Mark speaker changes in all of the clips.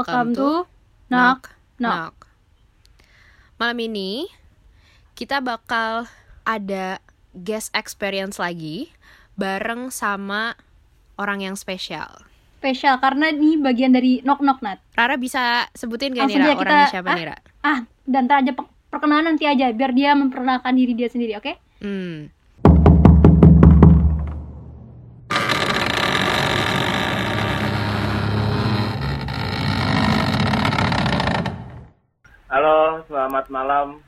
Speaker 1: Welcome to Knock Knock.
Speaker 2: Malam ini kita bakal ada guest experience lagi bareng sama orang yang spesial.
Speaker 1: Spesial karena ini bagian dari Knock Knock Nat.
Speaker 2: Rara bisa sebutin gak
Speaker 1: Langsung
Speaker 2: Nira
Speaker 1: aja kita-
Speaker 2: orangnya siapa
Speaker 1: ah?
Speaker 2: Nira?
Speaker 1: Ah, dan aja pe- perkenalan nanti aja biar dia memperkenalkan diri dia sendiri, oke?
Speaker 2: Hmm.
Speaker 3: Halo, selamat malam.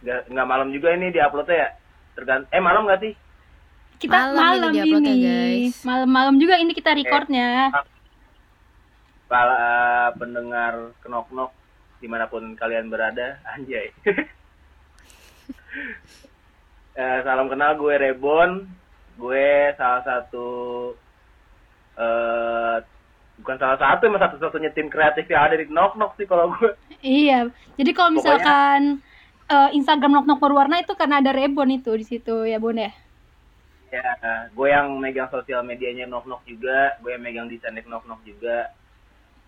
Speaker 3: Nggak, nggak malam juga ini di uploadnya ya? Tergant eh malam nggak sih?
Speaker 1: Kita
Speaker 2: Malam ini
Speaker 1: malam ini.
Speaker 2: ya, guys.
Speaker 1: Malam-malam juga ini kita recordnya.
Speaker 3: Para eh, pendengar kenok nok di mana pun kalian berada, anjay. Eh, salam kenal gue Rebon. Gue salah satu eh bukan salah satu, emang satu-satunya tim kreatif yang ada di Knock Knock sih kalau gue.
Speaker 1: Iya. Jadi kalau
Speaker 3: Pokoknya-
Speaker 1: misalkan eh, Instagram Knock Knock berwarna itu karena ada rebon itu di situ ya, Bun ya.
Speaker 3: Ya, gue yang megang sosial medianya Knock Knock juga, gue yang megang desain Knock Knock juga.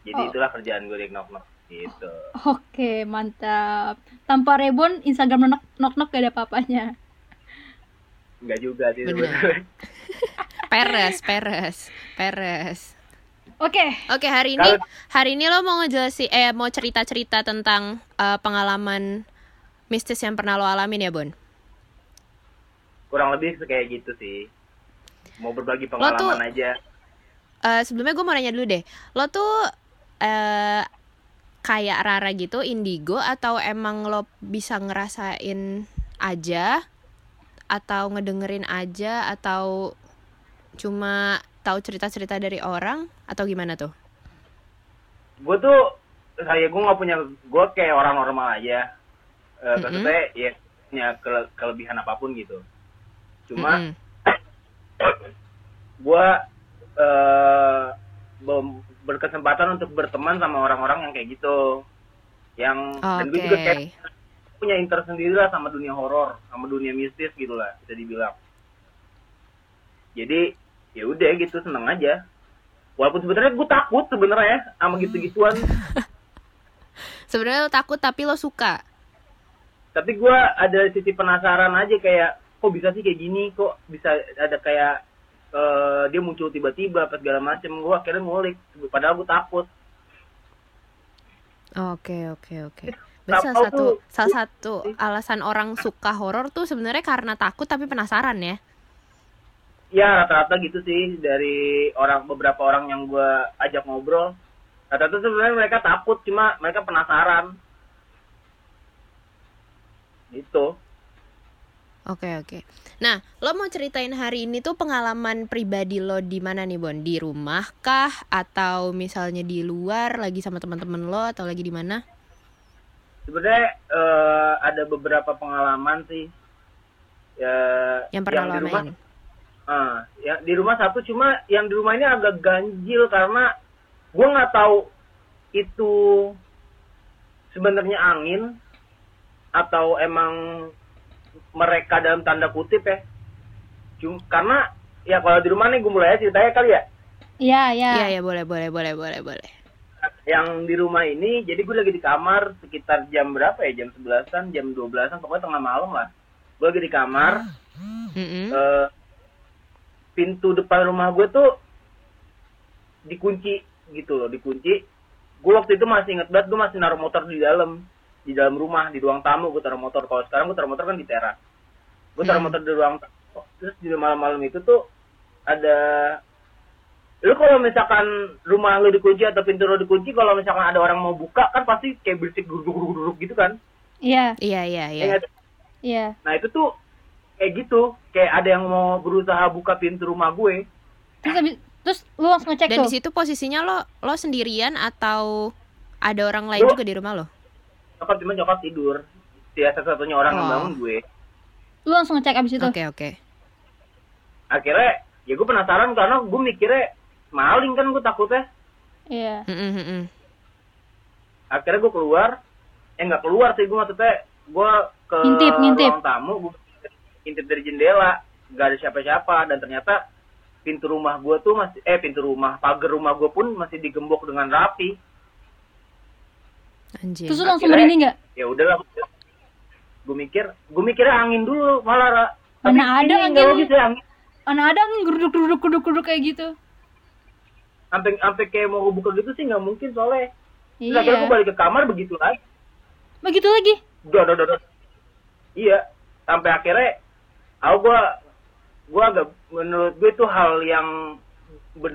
Speaker 3: Jadi
Speaker 1: Oh.
Speaker 3: itulah kerjaan gue di Knock Knock gitu.
Speaker 1: Oke, mantap. Tanpa rebon Instagram Knock Knock, knock gak ada apa-apanya.
Speaker 3: Enggak juga sih.
Speaker 2: Peres, peres, peres.
Speaker 1: Oke,
Speaker 2: Oke hari ini hari ini lo mau ngejelasin eh mau cerita-cerita tentang eh, pengalaman mistis yang pernah lo alamin ya Bon?
Speaker 3: Kurang lebih kayak gitu sih. Mau berbagi
Speaker 2: Lo
Speaker 3: pengalaman
Speaker 2: tuh-
Speaker 3: aja.
Speaker 2: Eh, sebelumnya gue mau nanya dulu deh, lo tuh eh kayak Rara gitu indigo atau emang lo bisa ngerasain aja atau ngedengerin aja atau cuma tahu cerita-cerita dari orang atau gimana tuh?
Speaker 3: Gue tuh saya gue nggak punya gue kayak orang normal aja. Eh
Speaker 2: Mm-mm.
Speaker 3: Maksudnya ya punya kele- kelebihan apa pun gitu. Cuma
Speaker 2: Mm-mm.
Speaker 3: gue eh bem- berkesempatan untuk berteman sama orang-orang yang kayak gitu. Yang dan gue juga kayak punya interest sendiri lah sama dunia horor, sama dunia mistis gitu lah bisa dibilang. Jadi ya udah gitu seneng aja. Walaupun sebenarnya gue takut sebenarnya sama gitu-gituan,
Speaker 2: Sebenarnya lo takut tapi lo suka.
Speaker 3: tapi gue ada sisi penasaran aja kayak kok bisa sih kayak gini, kok bisa ada kayak eh, dia muncul tiba-tiba apa segala macem. Gue akhirnya ngulik, padahal gue takut.
Speaker 2: Oke oke oke. Berarti salah satu
Speaker 3: tuh.
Speaker 2: salah satu alasan orang suka horor tuh sebenarnya karena takut tapi penasaran ya.
Speaker 3: Ya rata-rata gitu sih dari orang beberapa orang yang gue ajak ngobrol. Rata-rata sebenarnya mereka takut cuma mereka penasaran. Gitu.
Speaker 2: Oke oke. Nah, lo mau ceritain hari ini tuh pengalaman pribadi lo di mana nih Bon? Di rumah kah? Atau misalnya di luar lagi sama teman-teman lo atau lagi di mana?
Speaker 3: Sebenarnya eh, ada beberapa pengalaman sih. Ya,
Speaker 2: Yang pernah lo
Speaker 3: di rumah,
Speaker 2: amain?
Speaker 3: Ah, ya di rumah satu cuma yang di rumah ini agak ganjil karena gue nggak tahu itu sebenarnya angin atau emang mereka dalam tanda kutip ya. Cuma karena ya kalau di rumah nih gue mulai ceritanya kali ya.
Speaker 1: iya ya.
Speaker 2: Iya ya boleh boleh boleh boleh boleh.
Speaker 3: yang di rumah ini jadi gue lagi di kamar sekitar jam berapa ya jam 11-an jam 12-an pokoknya tengah malam lah gue lagi di kamar
Speaker 2: Mm-mm.
Speaker 3: eh, pintu depan rumah gue tuh dikunci gitu loh dikunci gue waktu itu masih inget banget gue masih naruh motor di dalam di dalam rumah di ruang tamu gue taruh motor kalau sekarang gue taruh motor kan di teras gue taruh
Speaker 2: Hmm.
Speaker 3: motor di ruang tamu terus di malam-malam itu tuh ada lu kalau misalkan rumah lu dikunci atau pintu lu dikunci kalau misalkan ada orang mau buka kan pasti kayak berisik guruk-guruk gitu kan
Speaker 1: Iya,
Speaker 2: Iya iya iya.
Speaker 3: Ya nggak?
Speaker 1: iya.
Speaker 3: nah itu tuh kayak gitu kayak ada yang mau berusaha buka pintu rumah gue
Speaker 1: Terus habis- terus lu langsung ngecek
Speaker 2: Dan
Speaker 1: tuh.
Speaker 2: di situ posisinya lo lo sendirian atau ada orang lain
Speaker 3: Lo-
Speaker 2: juga di rumah lo?
Speaker 3: nyokap cuma nyokap tidur dia satu-satunya orang yang
Speaker 2: Oh.
Speaker 3: bangun gue
Speaker 1: Lu langsung ngecek abis itu.
Speaker 2: Oke oke.
Speaker 3: akhirnya ya gue penasaran karena gue mikirnya maling kan gue takutnya
Speaker 1: Iya.
Speaker 2: Mm-mm, mm-mm.
Speaker 3: akhirnya gue keluar eh nggak keluar sih gue maksudnya gue ke
Speaker 1: Ngintip, ngintip.
Speaker 3: ruang tamu gue intip dari jendela nggak ada siapa-siapa dan ternyata pintu rumah gue tuh masih eh pintu rumah pagar rumah gue pun masih digembok dengan rapi
Speaker 2: Anjir.
Speaker 1: Terus langsung merinding nggak?
Speaker 3: ya udahlah gue mikir gue mikirnya angin dulu malah Ra.
Speaker 1: Mana ada angin?
Speaker 3: nggak logis ya angin
Speaker 1: Mana ada angin geruduk geruduk geruduk geruduk kayak gitu.
Speaker 3: sampai sampai kayak mau buka gitu sih nggak mungkin soalnya terus akhirnya gue
Speaker 1: Iya.
Speaker 3: balik ke kamar begitu lagi
Speaker 1: Begitu lagi.
Speaker 3: Duh, duh, duh, duh. iya sampai akhirnya aku gue gue agak menurut gue itu hal yang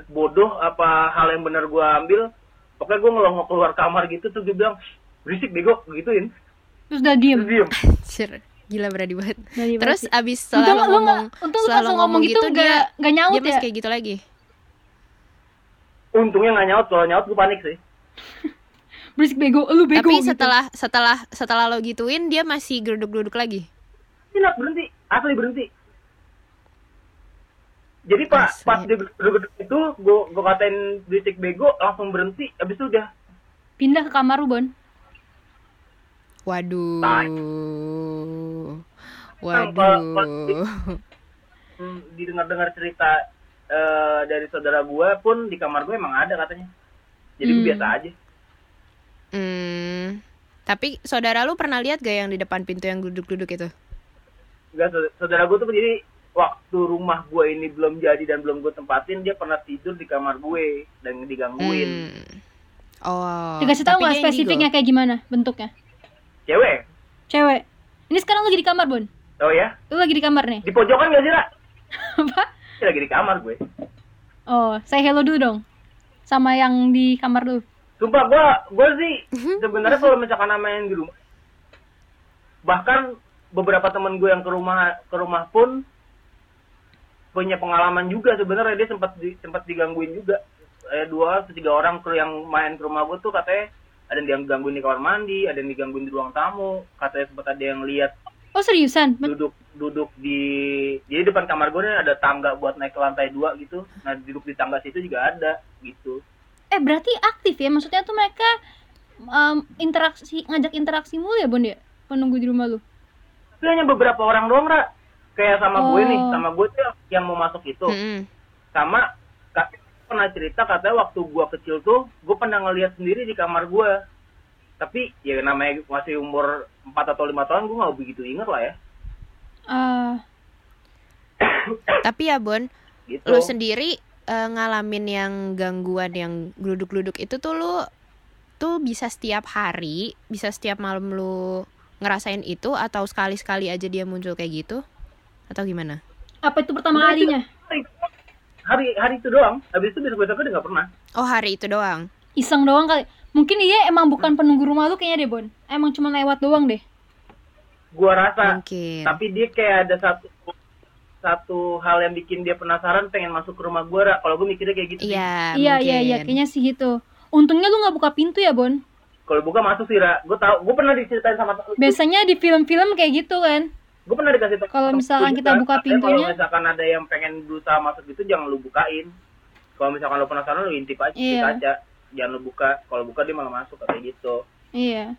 Speaker 3: bodoh apa hal yang benar gue ambil pokoknya gue ngelongok keluar kamar gitu tuh dia bilang berisik bego gituin
Speaker 1: Terus udah diem.
Speaker 3: terus diem
Speaker 2: Anjir. Gila berani banget.
Speaker 1: Berani
Speaker 2: Terus
Speaker 1: sih.
Speaker 2: abis
Speaker 1: Untung
Speaker 2: setelah
Speaker 1: lu
Speaker 2: lo ngomong,
Speaker 1: untung lu
Speaker 2: setelah
Speaker 1: pas
Speaker 2: lo
Speaker 1: lu
Speaker 2: ngomong
Speaker 1: ngomong
Speaker 2: gitu
Speaker 1: gitu
Speaker 2: dia
Speaker 1: nggak nyaut
Speaker 2: dia masih
Speaker 1: ya?
Speaker 2: kayak gitu lagi.
Speaker 3: untungnya nggak nyaut kalau nyaut gue panik sih
Speaker 1: Berisik bego, lu bego.
Speaker 2: Tapi
Speaker 1: gitu.
Speaker 2: setelah setelah setelah lo gituin dia masih geruduk-geruduk lagi.
Speaker 3: Tidak berhenti, asli berhenti. Jadi pak
Speaker 2: Asli.
Speaker 3: pas dia gedung itu, gue gue katain berisik bego, langsung berhenti. Abis itu udah
Speaker 1: pindah ke kamar lu, Bon.
Speaker 2: Waduh.
Speaker 3: Tai.
Speaker 2: Waduh.
Speaker 3: hmm, didengar-dengar cerita eh, dari saudara gue pun di kamar gue emang ada katanya. Jadi gue
Speaker 1: Hmm.
Speaker 3: biasa aja.
Speaker 2: Hmm. Tapi saudara lu pernah lihat gak yang di depan pintu yang geruduk-geruduk itu?
Speaker 3: Enggak, saudara- saudara gue tuh jadi waktu rumah gue ini belum jadi dan belum gue tempatin, dia pernah tidur di kamar gue dan digangguin.
Speaker 2: Hmm. Oh.
Speaker 1: Dikasih tahu
Speaker 2: tapi
Speaker 1: nggak spesifiknya
Speaker 2: indigo.
Speaker 1: kayak gimana bentuknya?
Speaker 3: Cewek,
Speaker 1: Cewek. Ini sekarang lagi di kamar, Bon.
Speaker 3: oh ya,
Speaker 1: Lu lagi di kamar nih.
Speaker 3: di pojokan gak sih, Ra?
Speaker 1: Apa?
Speaker 3: Dia lagi di kamar gue.
Speaker 1: Oh, say hello dulu dong. Sama yang di kamar lu.
Speaker 3: Sumpah gua gua sih sebenarnya kalau misalkan main di rumah bahkan beberapa teman gue yang ke rumah ke rumah pun punya pengalaman juga sebenarnya dia sempat di, sempat digangguin juga eh, dua atau tiga orang ke yang main ke rumah gue tuh katanya ada yang digangguin di kamar mandi ada yang digangguin di ruang tamu katanya sempat ada yang lihat
Speaker 1: Oh, seriusan?
Speaker 3: Duduk duduk di jadi depan kamar gue nih ada tangga buat naik ke lantai dua gitu nah duduk di tangga situ juga ada gitu
Speaker 1: Eh, berarti aktif ya? Maksudnya tuh mereka em, interaksi ngajak interaksi mulu ya, Bon ya? Penunggu di rumah lu.
Speaker 3: Itu hanya beberapa orang doang Ra. kayak sama gue nih
Speaker 1: Oh.
Speaker 3: sama gue tuh yang mau masuk itu
Speaker 2: Mm-mm.
Speaker 3: sama kak pernah cerita katanya waktu gue kecil tuh gue pernah ngeliat sendiri di kamar gue tapi ya namanya masih umur 4 atau lima tahun gue nggak begitu inget lah ya
Speaker 1: Ah,
Speaker 2: Tapi ya Bon,
Speaker 3: gitu
Speaker 2: lu sendiri eh, ngalamin yang gangguan yang gluduk-gluduk itu tuh lu tuh bisa setiap hari, bisa setiap malam lu ngerasain itu atau sekali-sekali aja dia muncul kayak gitu? Atau gimana?
Speaker 1: apa itu pertama kalinya?
Speaker 3: hari, hari hari itu doang habis itu besok besoknya udah nggak pernah
Speaker 2: Oh, hari itu doang.
Speaker 1: Iseng doang kali. Mungkin dia emang bukan penunggu rumah lu kayaknya deh, Bon. Emang cuma lewat doang deh.
Speaker 3: gue rasa
Speaker 2: Mungkin.
Speaker 3: tapi dia kayak ada satu satu hal yang bikin dia penasaran pengen masuk ke rumah gue kalau gue mikirnya kayak gitu.
Speaker 2: Iya,
Speaker 1: iya, iya, iya, kayaknya sih gitu. Untungnya lu nggak buka pintu ya, Bon.
Speaker 3: Kalau buka masuk sih Ra. gue tau gue pernah diceritain sama
Speaker 1: Biasanya di film-film kayak gitu kan.
Speaker 3: gue pernah dikasih tahu
Speaker 1: Kalau misalkan kita buka pintunya-
Speaker 3: kalau misalkan ada yang pengen berusaha masuk gitu jangan lu bukain kalau misalkan lu penasaran lu intip aja di
Speaker 1: Iya.
Speaker 3: kaca jangan lu buka kalau buka dia malah masuk kayak gitu
Speaker 1: Iya.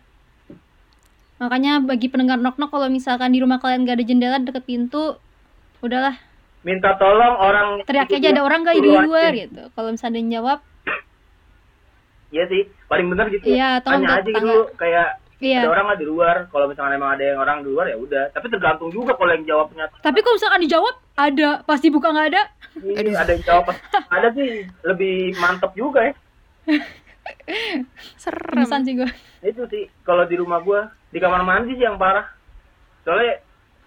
Speaker 1: Makanya bagi pendengar nok-nok kalau misalkan di rumah kalian gak ada jendela deket pintu, udahlah
Speaker 3: minta tolong orang
Speaker 1: teriak aja ada orang gak di luar
Speaker 3: aja.
Speaker 1: gitu. Kalau misalnya ada yang jawab,
Speaker 3: iya sih paling bener gitu
Speaker 1: Iya, tolong
Speaker 3: tanya aja gitu kayak
Speaker 1: iya.
Speaker 3: ada orang nggak di luar kalau misalkan emang ada yang orang di luar ya udah tapi tergantung juga kalau yang jawabnya
Speaker 1: Tapi kalau misalkan dijawab ada, pasti buka nggak ada.
Speaker 3: Ih, ada yang jawab ada sih lebih mantep juga ya
Speaker 2: Serem.
Speaker 1: Pemesan sih gue.
Speaker 3: itu sih kalau di rumah gua di kamar mandi sih yang parah soalnya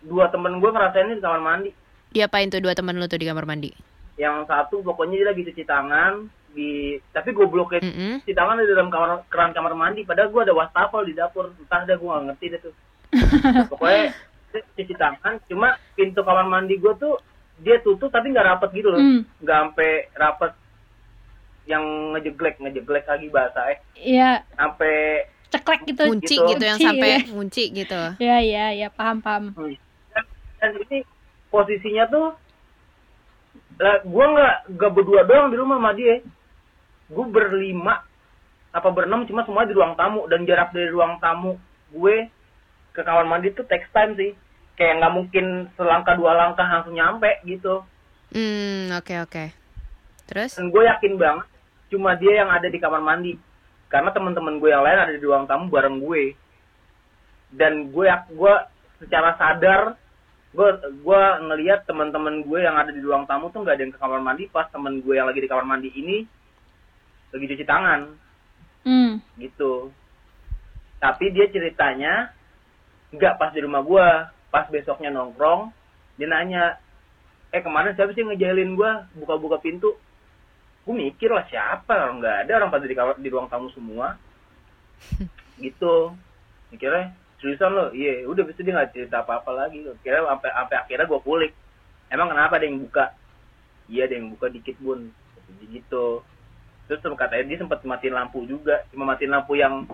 Speaker 3: dua temen gua ngerasainnya di kamar mandi
Speaker 2: Diapain tuh dua teman lu tuh di kamar mandi?
Speaker 3: Yang satu pokoknya dia lagi cuci tangan di tapi gobloknya
Speaker 2: Mm-mm.
Speaker 3: cuci tangan di dalam kamar keran kamar mandi padahal gua ada wastafel di dapur entah dah gua gak ngerti deh tuh pokoknya dia cuci tangan cuma pintu kamar mandi gua tuh dia tutup tapi nggak rapet gitu loh
Speaker 1: Hmm.
Speaker 3: nggak sampai rapet yang ngejeglek ngejeglek lagi bahasa eh
Speaker 1: Iya,
Speaker 3: sampai
Speaker 1: ceklek gitu.
Speaker 2: Ngunci
Speaker 3: Gitu.
Speaker 2: gitu, yang sampai
Speaker 1: ya.
Speaker 2: ngunci gitu.
Speaker 1: Iya, iya, iya, paham, paham.
Speaker 3: Hmm. dan, dan ini posisinya tuh lah gue nggak nggak berdua doang di rumah sama dia. Gue berlima apa berenam cuma semua di ruang tamu. Dan jarak dari ruang tamu gue ke kamar mandi tuh text time sih. Kayak nggak mungkin selangkah dua langkah langsung nyampe gitu.
Speaker 2: Hmm, oke oke. Terus?
Speaker 3: dan gue yakin banget cuma dia yang ada di kamar mandi. Karena teman-teman gue yang lain ada di ruang tamu bareng gue. Dan gue gue secara sadar gue gue ngelihat teman-teman gue yang ada di ruang tamu tuh nggak ada yang ke kamar mandi. Pas temen gue yang lagi di kamar mandi ini lagi cuci tangan.
Speaker 1: Hmm.
Speaker 3: gitu. Tapi dia ceritanya nggak pas di rumah gue pas besoknya nongkrong dia nanya eh ke mana? Siapa sih yang ngejailin gue buka-buka pintu. Gue mikir lah siapa? Orang nggak ada. Orang pada di, di ruang tamu semua. Gitu. Mikirnya seriusan lo iya udah bisa dia nggak cerita apa apa lagi kira sampai sampai akhirnya gue kulik emang kenapa ada yang buka iya ada yang buka dikit bun gitu terus katanya dia sempat matiin lampu juga cuma matiin lampu yang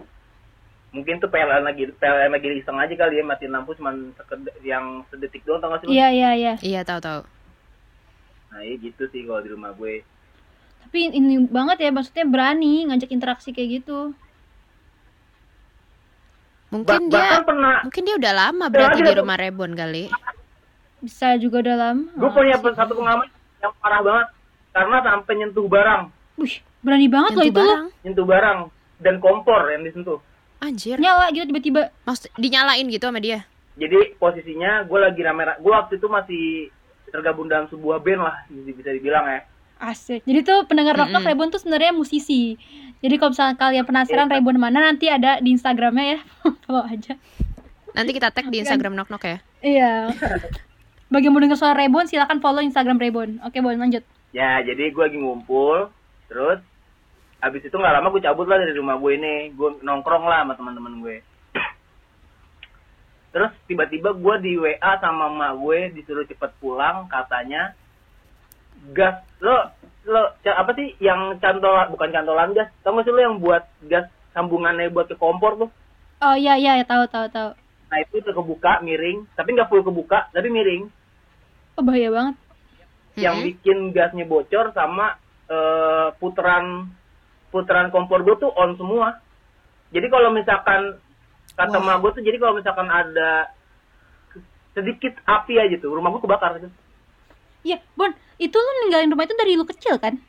Speaker 3: mungkin tuh PLN lagi PLN lagi iseng aja kali ya matiin lampu cuma seked- yang sedetik doang tau gak sih?
Speaker 1: Iya, iya, iya.
Speaker 2: Iya tahu-tahu.
Speaker 3: nah iya gitu sih kalau di rumah gue
Speaker 1: Tapi ini banget ya, maksudnya berani ngajak interaksi kayak gitu.
Speaker 2: Mungkin
Speaker 3: Ba-
Speaker 2: dia
Speaker 3: pernah
Speaker 2: mungkin dia udah lama berarti di rumah Rebon kali.
Speaker 1: Bisa juga dalam.
Speaker 3: gue punya satu pengalaman yang parah banget karena sampai nyentuh barang
Speaker 1: Wih, berani banget loh itu loh.
Speaker 2: barang.
Speaker 3: nyentuh barang dan kompor yang disentuh
Speaker 2: Anjir.
Speaker 1: Nyala gitu tiba-tiba.
Speaker 2: Maksud dinyalain gitu sama dia.
Speaker 3: jadi posisinya gue lagi rame gue waktu itu masih tergabung dalam sebuah band lah bisa dibilang ya
Speaker 1: Asik. Jadi tuh pendengar Knock Knock
Speaker 2: Mm-mm.
Speaker 1: Rebon tuh sebenarnya musisi. Jadi kalau misalnya kalian penasaran
Speaker 3: Iya.
Speaker 1: Rebon mana nanti ada di Instagramnya ya. Follow aja.
Speaker 2: Nanti kita tag di Instagram Nok Nok ya.
Speaker 1: Iya. Bagi yang mau denger suara Rebon silakan follow Instagram Rebon. Oke, Bon, lanjut.
Speaker 3: ya jadi gue lagi ngumpul terus habis itu nggak lama gue cabut lah dari rumah gue ini gue nongkrong lah sama teman-teman gue terus tiba-tiba gue di WA sama emak gue disuruh cepet pulang katanya gas lo lo apa sih yang cantol bukan cantolan gas tau gak sih lo yang buat gas sambungannya buat ke kompor tuh
Speaker 1: Oh iya iya, ya, tahu tahu tahu.
Speaker 3: nah itu tuh kebuka miring tapi nggak full kebuka tapi miring
Speaker 1: Oh bahaya banget.
Speaker 3: yang
Speaker 2: Mm-mm.
Speaker 3: bikin gasnya bocor sama eh, putaran putaran kompor gue tuh on semua. Jadi kalau misalkan kata emak gue tuh jadi kalau misalkan ada sedikit api aja tuh rumah gue kebakar gitu.
Speaker 1: Iya, Bon, itu lu ninggalin rumah itu dari lu kecil kan?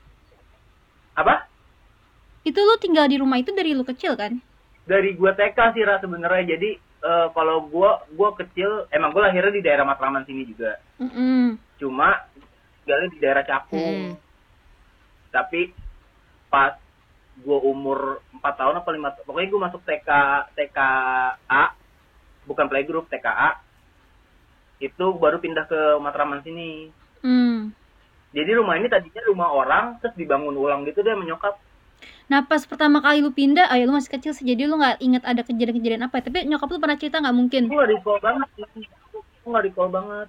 Speaker 3: Apa?
Speaker 1: Itu lu tinggal di rumah itu dari lu kecil kan?
Speaker 3: Dari gue TK sih Ra sebenarnya. Jadi eh, kalau gue gue kecil emang gue lahirnya di daerah Matraman sini juga.
Speaker 1: Mm-mm.
Speaker 3: Cuma tinggalnya di daerah Cakung.
Speaker 2: Hmm.
Speaker 3: Tapi pas gue umur 4 tahun apa 5 pokoknya gue masuk TK TKA bukan playgroup TKA itu baru pindah ke Matraman sini
Speaker 1: Hmm.
Speaker 3: jadi rumah ini tadinya rumah orang terus dibangun ulang gitu deh menyokap
Speaker 1: Nah pas pertama kali lu pindah, ayo lu masih kecil sih, jadi lu nggak inget ada kejadian-kejadian apa. Tapi nyokap lu pernah cerita nggak mungkin?
Speaker 3: gue gak recall banget gue gak recall banget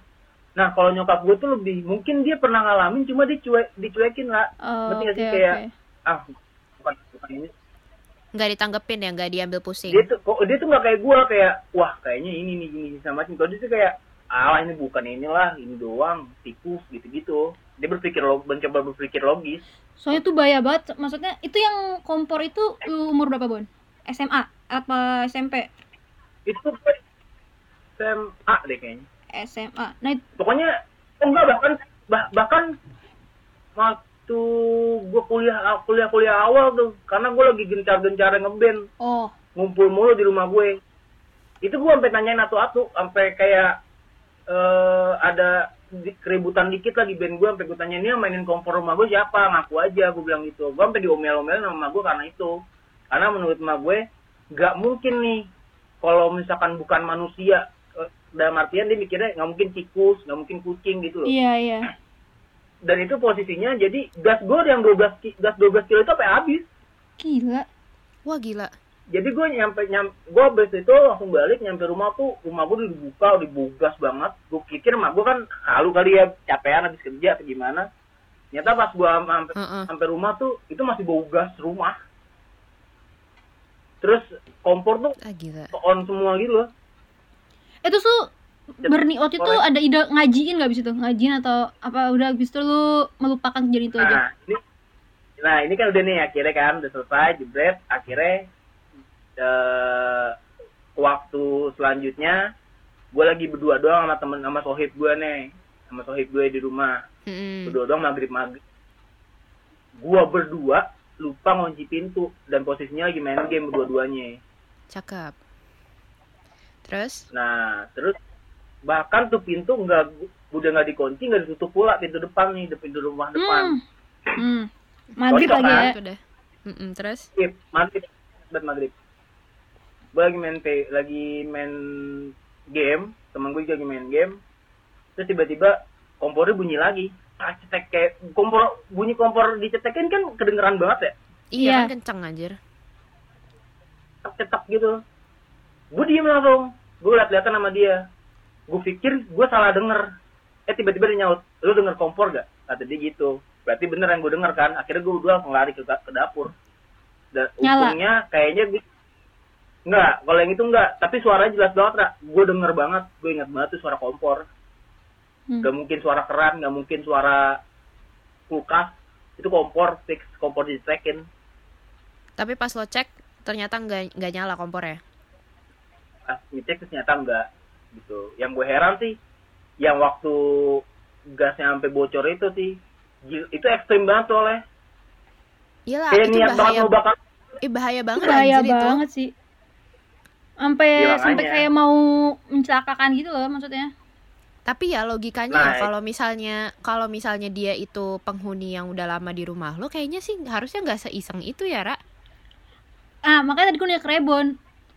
Speaker 3: nah kalau nyokap gue tuh lebih mungkin dia pernah ngalamin cuma dia cuek dicuekin lah
Speaker 1: Oh, Oke
Speaker 3: nggak sih
Speaker 1: oke.
Speaker 3: kayak ah bukan bukan ini
Speaker 2: Nggak ditanggepin ya, nggak diambil pusing.
Speaker 3: dia tuh kok dia tuh nggak kayak gue kayak wah kayaknya ini nih gini sama macam kalau dia tuh kayak ah ini bukan inilah ini doang tikus gitu gitu dia berpikir lo mencoba berpikir logis
Speaker 1: Soalnya tuh bahaya banget. Maksudnya itu yang kompor itu lu umur berapa Bon? SMA apa SMP?
Speaker 3: itu SMA deh kayaknya
Speaker 1: SMA. Nah it-
Speaker 3: pokoknya oh enggak bahkan bah- bahkan waktu gue kuliah kuliah kuliah awal tuh karena gue lagi gencar gencar ngeband
Speaker 1: oh
Speaker 3: ngumpul mulu di rumah gue itu gue sampai nanyain atu-atu sampai kayak eh ada di- keributan dikit lah di band gue sampai gue tanyain ini yang mainin kompor rumah gue siapa ngaku aja gue bilang gitu gue sampai diomel-omelin sama gue karena itu karena menurut emak gue nggak mungkin nih kalau misalkan bukan manusia eh, dalam artian dia mikirnya nggak mungkin tikus nggak mungkin kucing gitu loh
Speaker 1: iya iya.
Speaker 3: dan itu posisinya jadi gas gue yang 12 ki- gas 12 kilo itu sampai habis
Speaker 1: Gila.
Speaker 2: Wah gila.
Speaker 3: Jadi gue nyampe nyam gue abis itu langsung balik nyampe rumah tuh rumah gue udah dibuka udah dibugas banget gue pikir mak gue kan halu kali ya capean habis kerja atau gimana ternyata pas gue sampai
Speaker 2: Heeh.
Speaker 3: sampai rumah tuh itu masih bau gas rumah terus kompor tuh
Speaker 2: Ah gila.
Speaker 3: on semua gitu loh
Speaker 1: Itu tuh Berni waktu itu ada ide ngajiin nggak abis itu? Ngajiin atau apa udah abis itu lu melupakan kejadian itu aja?
Speaker 3: nah ini nah ini kan udah nih akhirnya kan udah selesai jebret akhirnya eh waktu selanjutnya gue lagi berdua doang sama temen sama sohib gue nih sama sohib gue di rumah
Speaker 2: Mm-mm.
Speaker 3: berdua doang maghrib maghrib gua berdua lupa ngunci pintu dan posisinya lagi main game dua-duanya
Speaker 2: Cakep. Terus?
Speaker 3: nah terus bahkan tuh pintu nggak udah nggak dikunci nggak ditutup pula pintu depan nih de- pintu rumah depan
Speaker 1: Hmm. Hmm. Maghrib
Speaker 3: Cocok
Speaker 1: lagi
Speaker 3: kan?
Speaker 1: ya.
Speaker 2: Deh. Mm-mm, terus?
Speaker 3: maghrib maghrib gue lagi main lagi main game temen gue juga lagi main game. Terus tiba-tiba kompornya bunyi lagi. Ah, cetek kayak kompor bunyi kompor dicetekin kan kedengeran banget ya?
Speaker 2: Iya,
Speaker 1: Iya.
Speaker 2: kan kenceng anjir.
Speaker 3: cetak gitu. Gue diem langsung. Gue liat-liatan sama dia. Gue pikir gue salah denger. Eh tiba-tiba dia nyaut lu denger kompor gak? Kata dia gitu. Berarti bener yang gue denger kan. Akhirnya gue udah langsung lari ke, ke dapur. Dan
Speaker 1: Nyala.
Speaker 3: untungnya kayaknya gue Enggak, kalau yang itu enggak. Tapi suaranya jelas banget, Ra. Gue denger banget. Gue ingat banget tuh suara kompor.
Speaker 1: Hmm.
Speaker 3: Gak mungkin suara keran, gak mungkin suara kulkas. Itu kompor, fix. Kompor dicekin.
Speaker 2: Tapi pas lo cek ternyata nggak nggak nyala kompornya.
Speaker 3: pas ngecek terus ternyata enggak gitu yang gue heran sih yang waktu gasnya sampai bocor itu sih itu ekstrim banget soalnya
Speaker 2: Iyalah,
Speaker 3: kayak
Speaker 2: itu
Speaker 3: niat
Speaker 2: bahaya,
Speaker 3: bakar
Speaker 2: eh, bahaya
Speaker 1: Itu
Speaker 2: banget
Speaker 1: bahaya
Speaker 2: itu.
Speaker 1: banget sih. Sampai
Speaker 3: Iya,
Speaker 1: sampai kayak mau mencelakakan gitu loh maksudnya.
Speaker 2: Tapi ya logikanya
Speaker 3: Nah,
Speaker 2: ya, kalau misalnya kalau misalnya dia itu penghuni yang udah lama di rumah lo kayaknya sih harusnya nggak seiseng itu ya, Ra.
Speaker 1: Ah, makanya tadi gue nanya ke Rebon.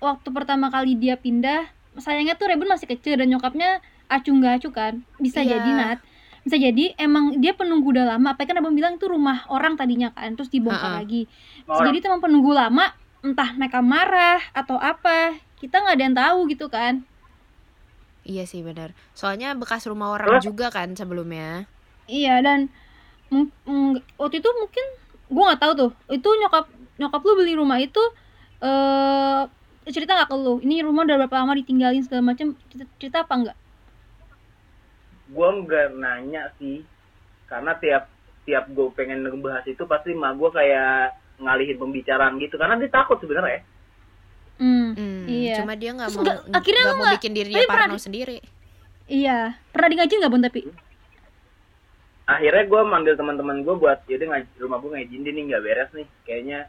Speaker 1: Waktu pertama kali dia pindah, sayangnya tuh Rebon masih kecil dan nyokapnya acuh nggak acuh kan. Bisa
Speaker 2: Iya.
Speaker 1: jadi Nat. Bisa jadi emang dia penunggu udah lama. Apa kan Rebon bilang itu rumah orang tadinya kan, terus dibongkar
Speaker 2: Ha-ha.
Speaker 1: lagi. Bisa jadi itu emang penunggu lama, entah mereka marah atau apa. Kita nggak ada yang tahu gitu kan.
Speaker 2: Iya sih benar. Soalnya bekas rumah orang juga kan sebelumnya.
Speaker 1: Iya dan waktu itu mungkin gue nggak tahu tuh. Itu nyokap nyokap lu beli rumah itu eh cerita nggak ke lu? Ini rumah udah berapa lama ditinggalin segala macam cerita, cerita apa enggak?
Speaker 3: gue nggak nanya sih karena tiap tiap gue pengen ngebahas itu pasti mah gue kayak ngalihin pembicaraan gitu karena dia takut sebenarnya
Speaker 1: Hmm,
Speaker 2: Hmm,
Speaker 1: iya.
Speaker 2: Cuma dia nggak
Speaker 1: Terus
Speaker 2: mau
Speaker 1: nggak- akhirnya lu
Speaker 2: mau
Speaker 1: nggak-
Speaker 2: bikin diri
Speaker 1: tapi
Speaker 2: dia
Speaker 1: pernah
Speaker 2: parno
Speaker 1: di-
Speaker 2: sendiri.
Speaker 1: Iya. Pernah di ngaji nggak Bun tapi?
Speaker 3: akhirnya gue manggil teman-teman gue buat jadi ngaji rumah gue ngajin dia nih nggak beres nih kayaknya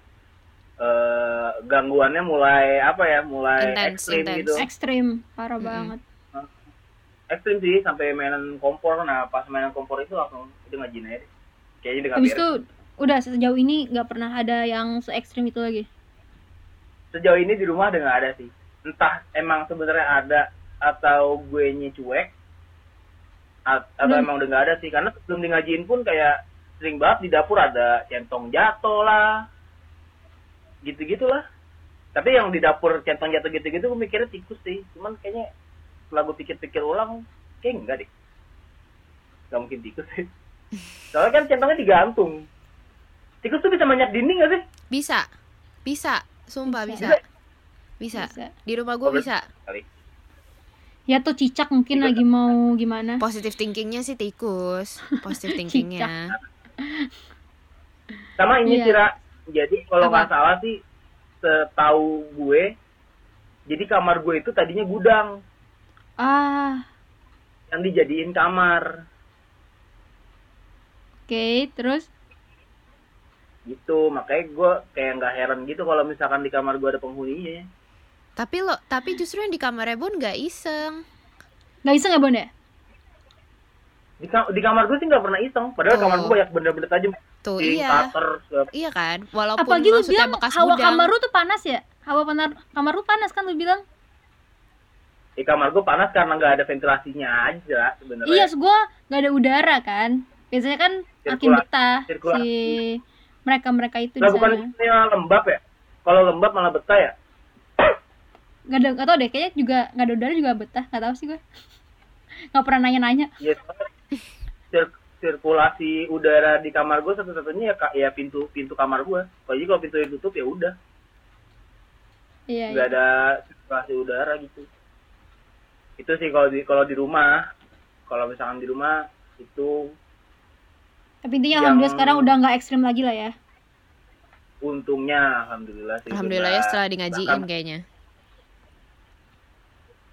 Speaker 3: eh gangguannya mulai apa ya mulai
Speaker 2: Intens,
Speaker 3: ekstrim
Speaker 2: intens.
Speaker 3: gitu
Speaker 1: Ekstrim, parah
Speaker 2: Mm-mm.
Speaker 1: banget.
Speaker 3: ekstrim sih sampai mainan kompor nah pas mainan kompor itu langsung itu ngajin aja deh. kayaknya dia nggak
Speaker 1: Habis
Speaker 3: beres
Speaker 1: itu udah sejauh ini nggak pernah ada yang se ekstrim itu lagi.
Speaker 3: Sejauh ini di rumah nggak ada sih. Entah emang sebenarnya ada atau gue cuek at- atau
Speaker 1: Hmm.
Speaker 3: emang udah nggak ada sih. Karena sebelum di ngajiin pun kayak sering banget di dapur ada centong jatuh lah gitu gitulah tapi yang di dapur centong jatuh gitu gitu gue mikirnya tikus sih. Cuman kayaknya setelah gue pikir-pikir ulang kayak enggak deh. Nggak mungkin tikus sih. Soalnya kan centongnya digantung. Tikus tuh bisa manjat dinding gak sih?
Speaker 2: Bisa, bisa, sumpah
Speaker 1: Bisa.
Speaker 2: bisa, bisa.
Speaker 1: Bisa.
Speaker 2: Di rumah gue
Speaker 3: Oh,
Speaker 2: bisa.
Speaker 3: kali
Speaker 1: Ya tuh cicak mungkin lagi mau gimana?
Speaker 2: Positive thinkingnya sih tikus, positive thinkingnya.
Speaker 3: sama ini
Speaker 1: Iya.
Speaker 3: sih Ra. jadi kalau nggak salah sih setahu gue jadi kamar gue itu tadinya gudang
Speaker 1: Ah,
Speaker 3: yang dijadiin kamar
Speaker 1: oke. Terus
Speaker 3: gitu makanya gue kayak nggak heran gitu kalau misalkan di kamar gue ada penghuninya
Speaker 2: Tapi lo, tapi justru yang di kamar Rebon nggak iseng.
Speaker 1: nggak bisa nggak Bun ya?
Speaker 3: di, ka- di kamar gue sih nggak pernah iseng padahal
Speaker 2: Oh.
Speaker 3: kamar gue banyak benda-benda tajam
Speaker 2: Tuh
Speaker 3: di
Speaker 2: iya,
Speaker 3: segala-
Speaker 2: iya kan. Walaupun
Speaker 1: Apalagi lu bilang
Speaker 2: bekas
Speaker 1: hawa
Speaker 2: gudang.
Speaker 1: kamar lu tuh panas ya? Hawa panar kamar lu panas kan lu bilang?
Speaker 3: di kamar gue panas karena nggak ada ventilasinya aja sebenarnya
Speaker 1: Iya, gua nggak ada udara kan. Biasanya kan makin betah
Speaker 3: sirkulasi.
Speaker 1: si mereka-mereka itu di
Speaker 3: lah bukan
Speaker 1: sana.
Speaker 3: lembab ya kalau lembab malah betah ya
Speaker 1: Gak ada, gak tau deh, kayaknya juga gak ada udara juga betah, gak tahu sih gue. Gak pernah nanya-nanya.
Speaker 3: ya soalnya sir- sirkulasi udara di kamar gue satu-satunya ya ya pintu pintu kamar gue kalau kalau pintu ditutup ya udah
Speaker 1: Iya,
Speaker 3: nggak
Speaker 1: iya.
Speaker 3: ada sirkulasi udara gitu itu sih kalau di kalau di rumah kalau misalkan di rumah itu
Speaker 1: Tapi intinya
Speaker 3: yang-
Speaker 1: alhamdulillah sekarang udah gak ekstrim lagi lah ya.
Speaker 3: untungnya alhamdulillah sih
Speaker 2: Alhamdulillah ya setelah di ngajiin
Speaker 3: bahkan,
Speaker 2: kayaknya.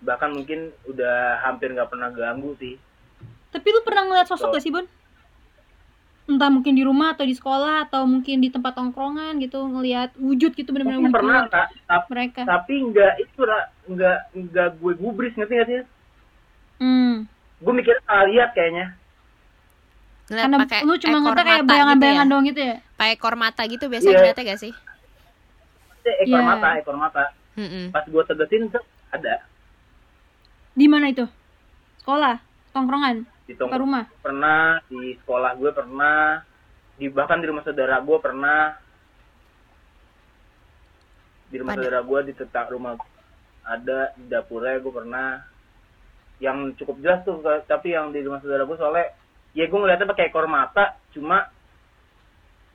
Speaker 3: bahkan mungkin udah hampir nggak pernah ganggu sih
Speaker 1: Tapi lu pernah ngeliat sosok
Speaker 3: Betul.
Speaker 1: gak sih, Bun? entah mungkin di rumah atau di sekolah atau mungkin di tempat tongkrongan gitu ngelihat wujud gitu benar-benar
Speaker 3: Mungkin
Speaker 1: wujud
Speaker 3: pernah kak tapi,
Speaker 1: mereka
Speaker 3: tapi nggak itu lah nggak nggak gue gubris ngerti nggak sih
Speaker 1: hmm.
Speaker 3: gue mikirnya salah lihat kayaknya
Speaker 2: Ngeliat
Speaker 1: karena
Speaker 2: pakai
Speaker 1: lu cuma ngeliatnya kayak bayangan-bayangan
Speaker 2: gitu ya?
Speaker 1: doang gitu ya?
Speaker 2: Pakai ekor mata gitu biasanya
Speaker 3: Iya.
Speaker 2: ngeliatnya gak sih?
Speaker 3: Eh, ekor
Speaker 1: Iya.
Speaker 3: mata ekor mata.
Speaker 2: Mm-mm.
Speaker 3: pas gue tegesin tuh ada.
Speaker 1: Di mana itu? Sekolah? Tongkrongan?
Speaker 3: Di tong
Speaker 1: rumah?
Speaker 3: pernah di sekolah gue pernah di bahkan di rumah saudara gue pernah. Di rumah
Speaker 2: Pada-
Speaker 3: saudara gue di tetap rumah ada di dapurnya gue pernah. Yang cukup jelas tuh tapi yang di rumah saudara gue soalnya ya gue ngeliatnya pakai ekor mata cuma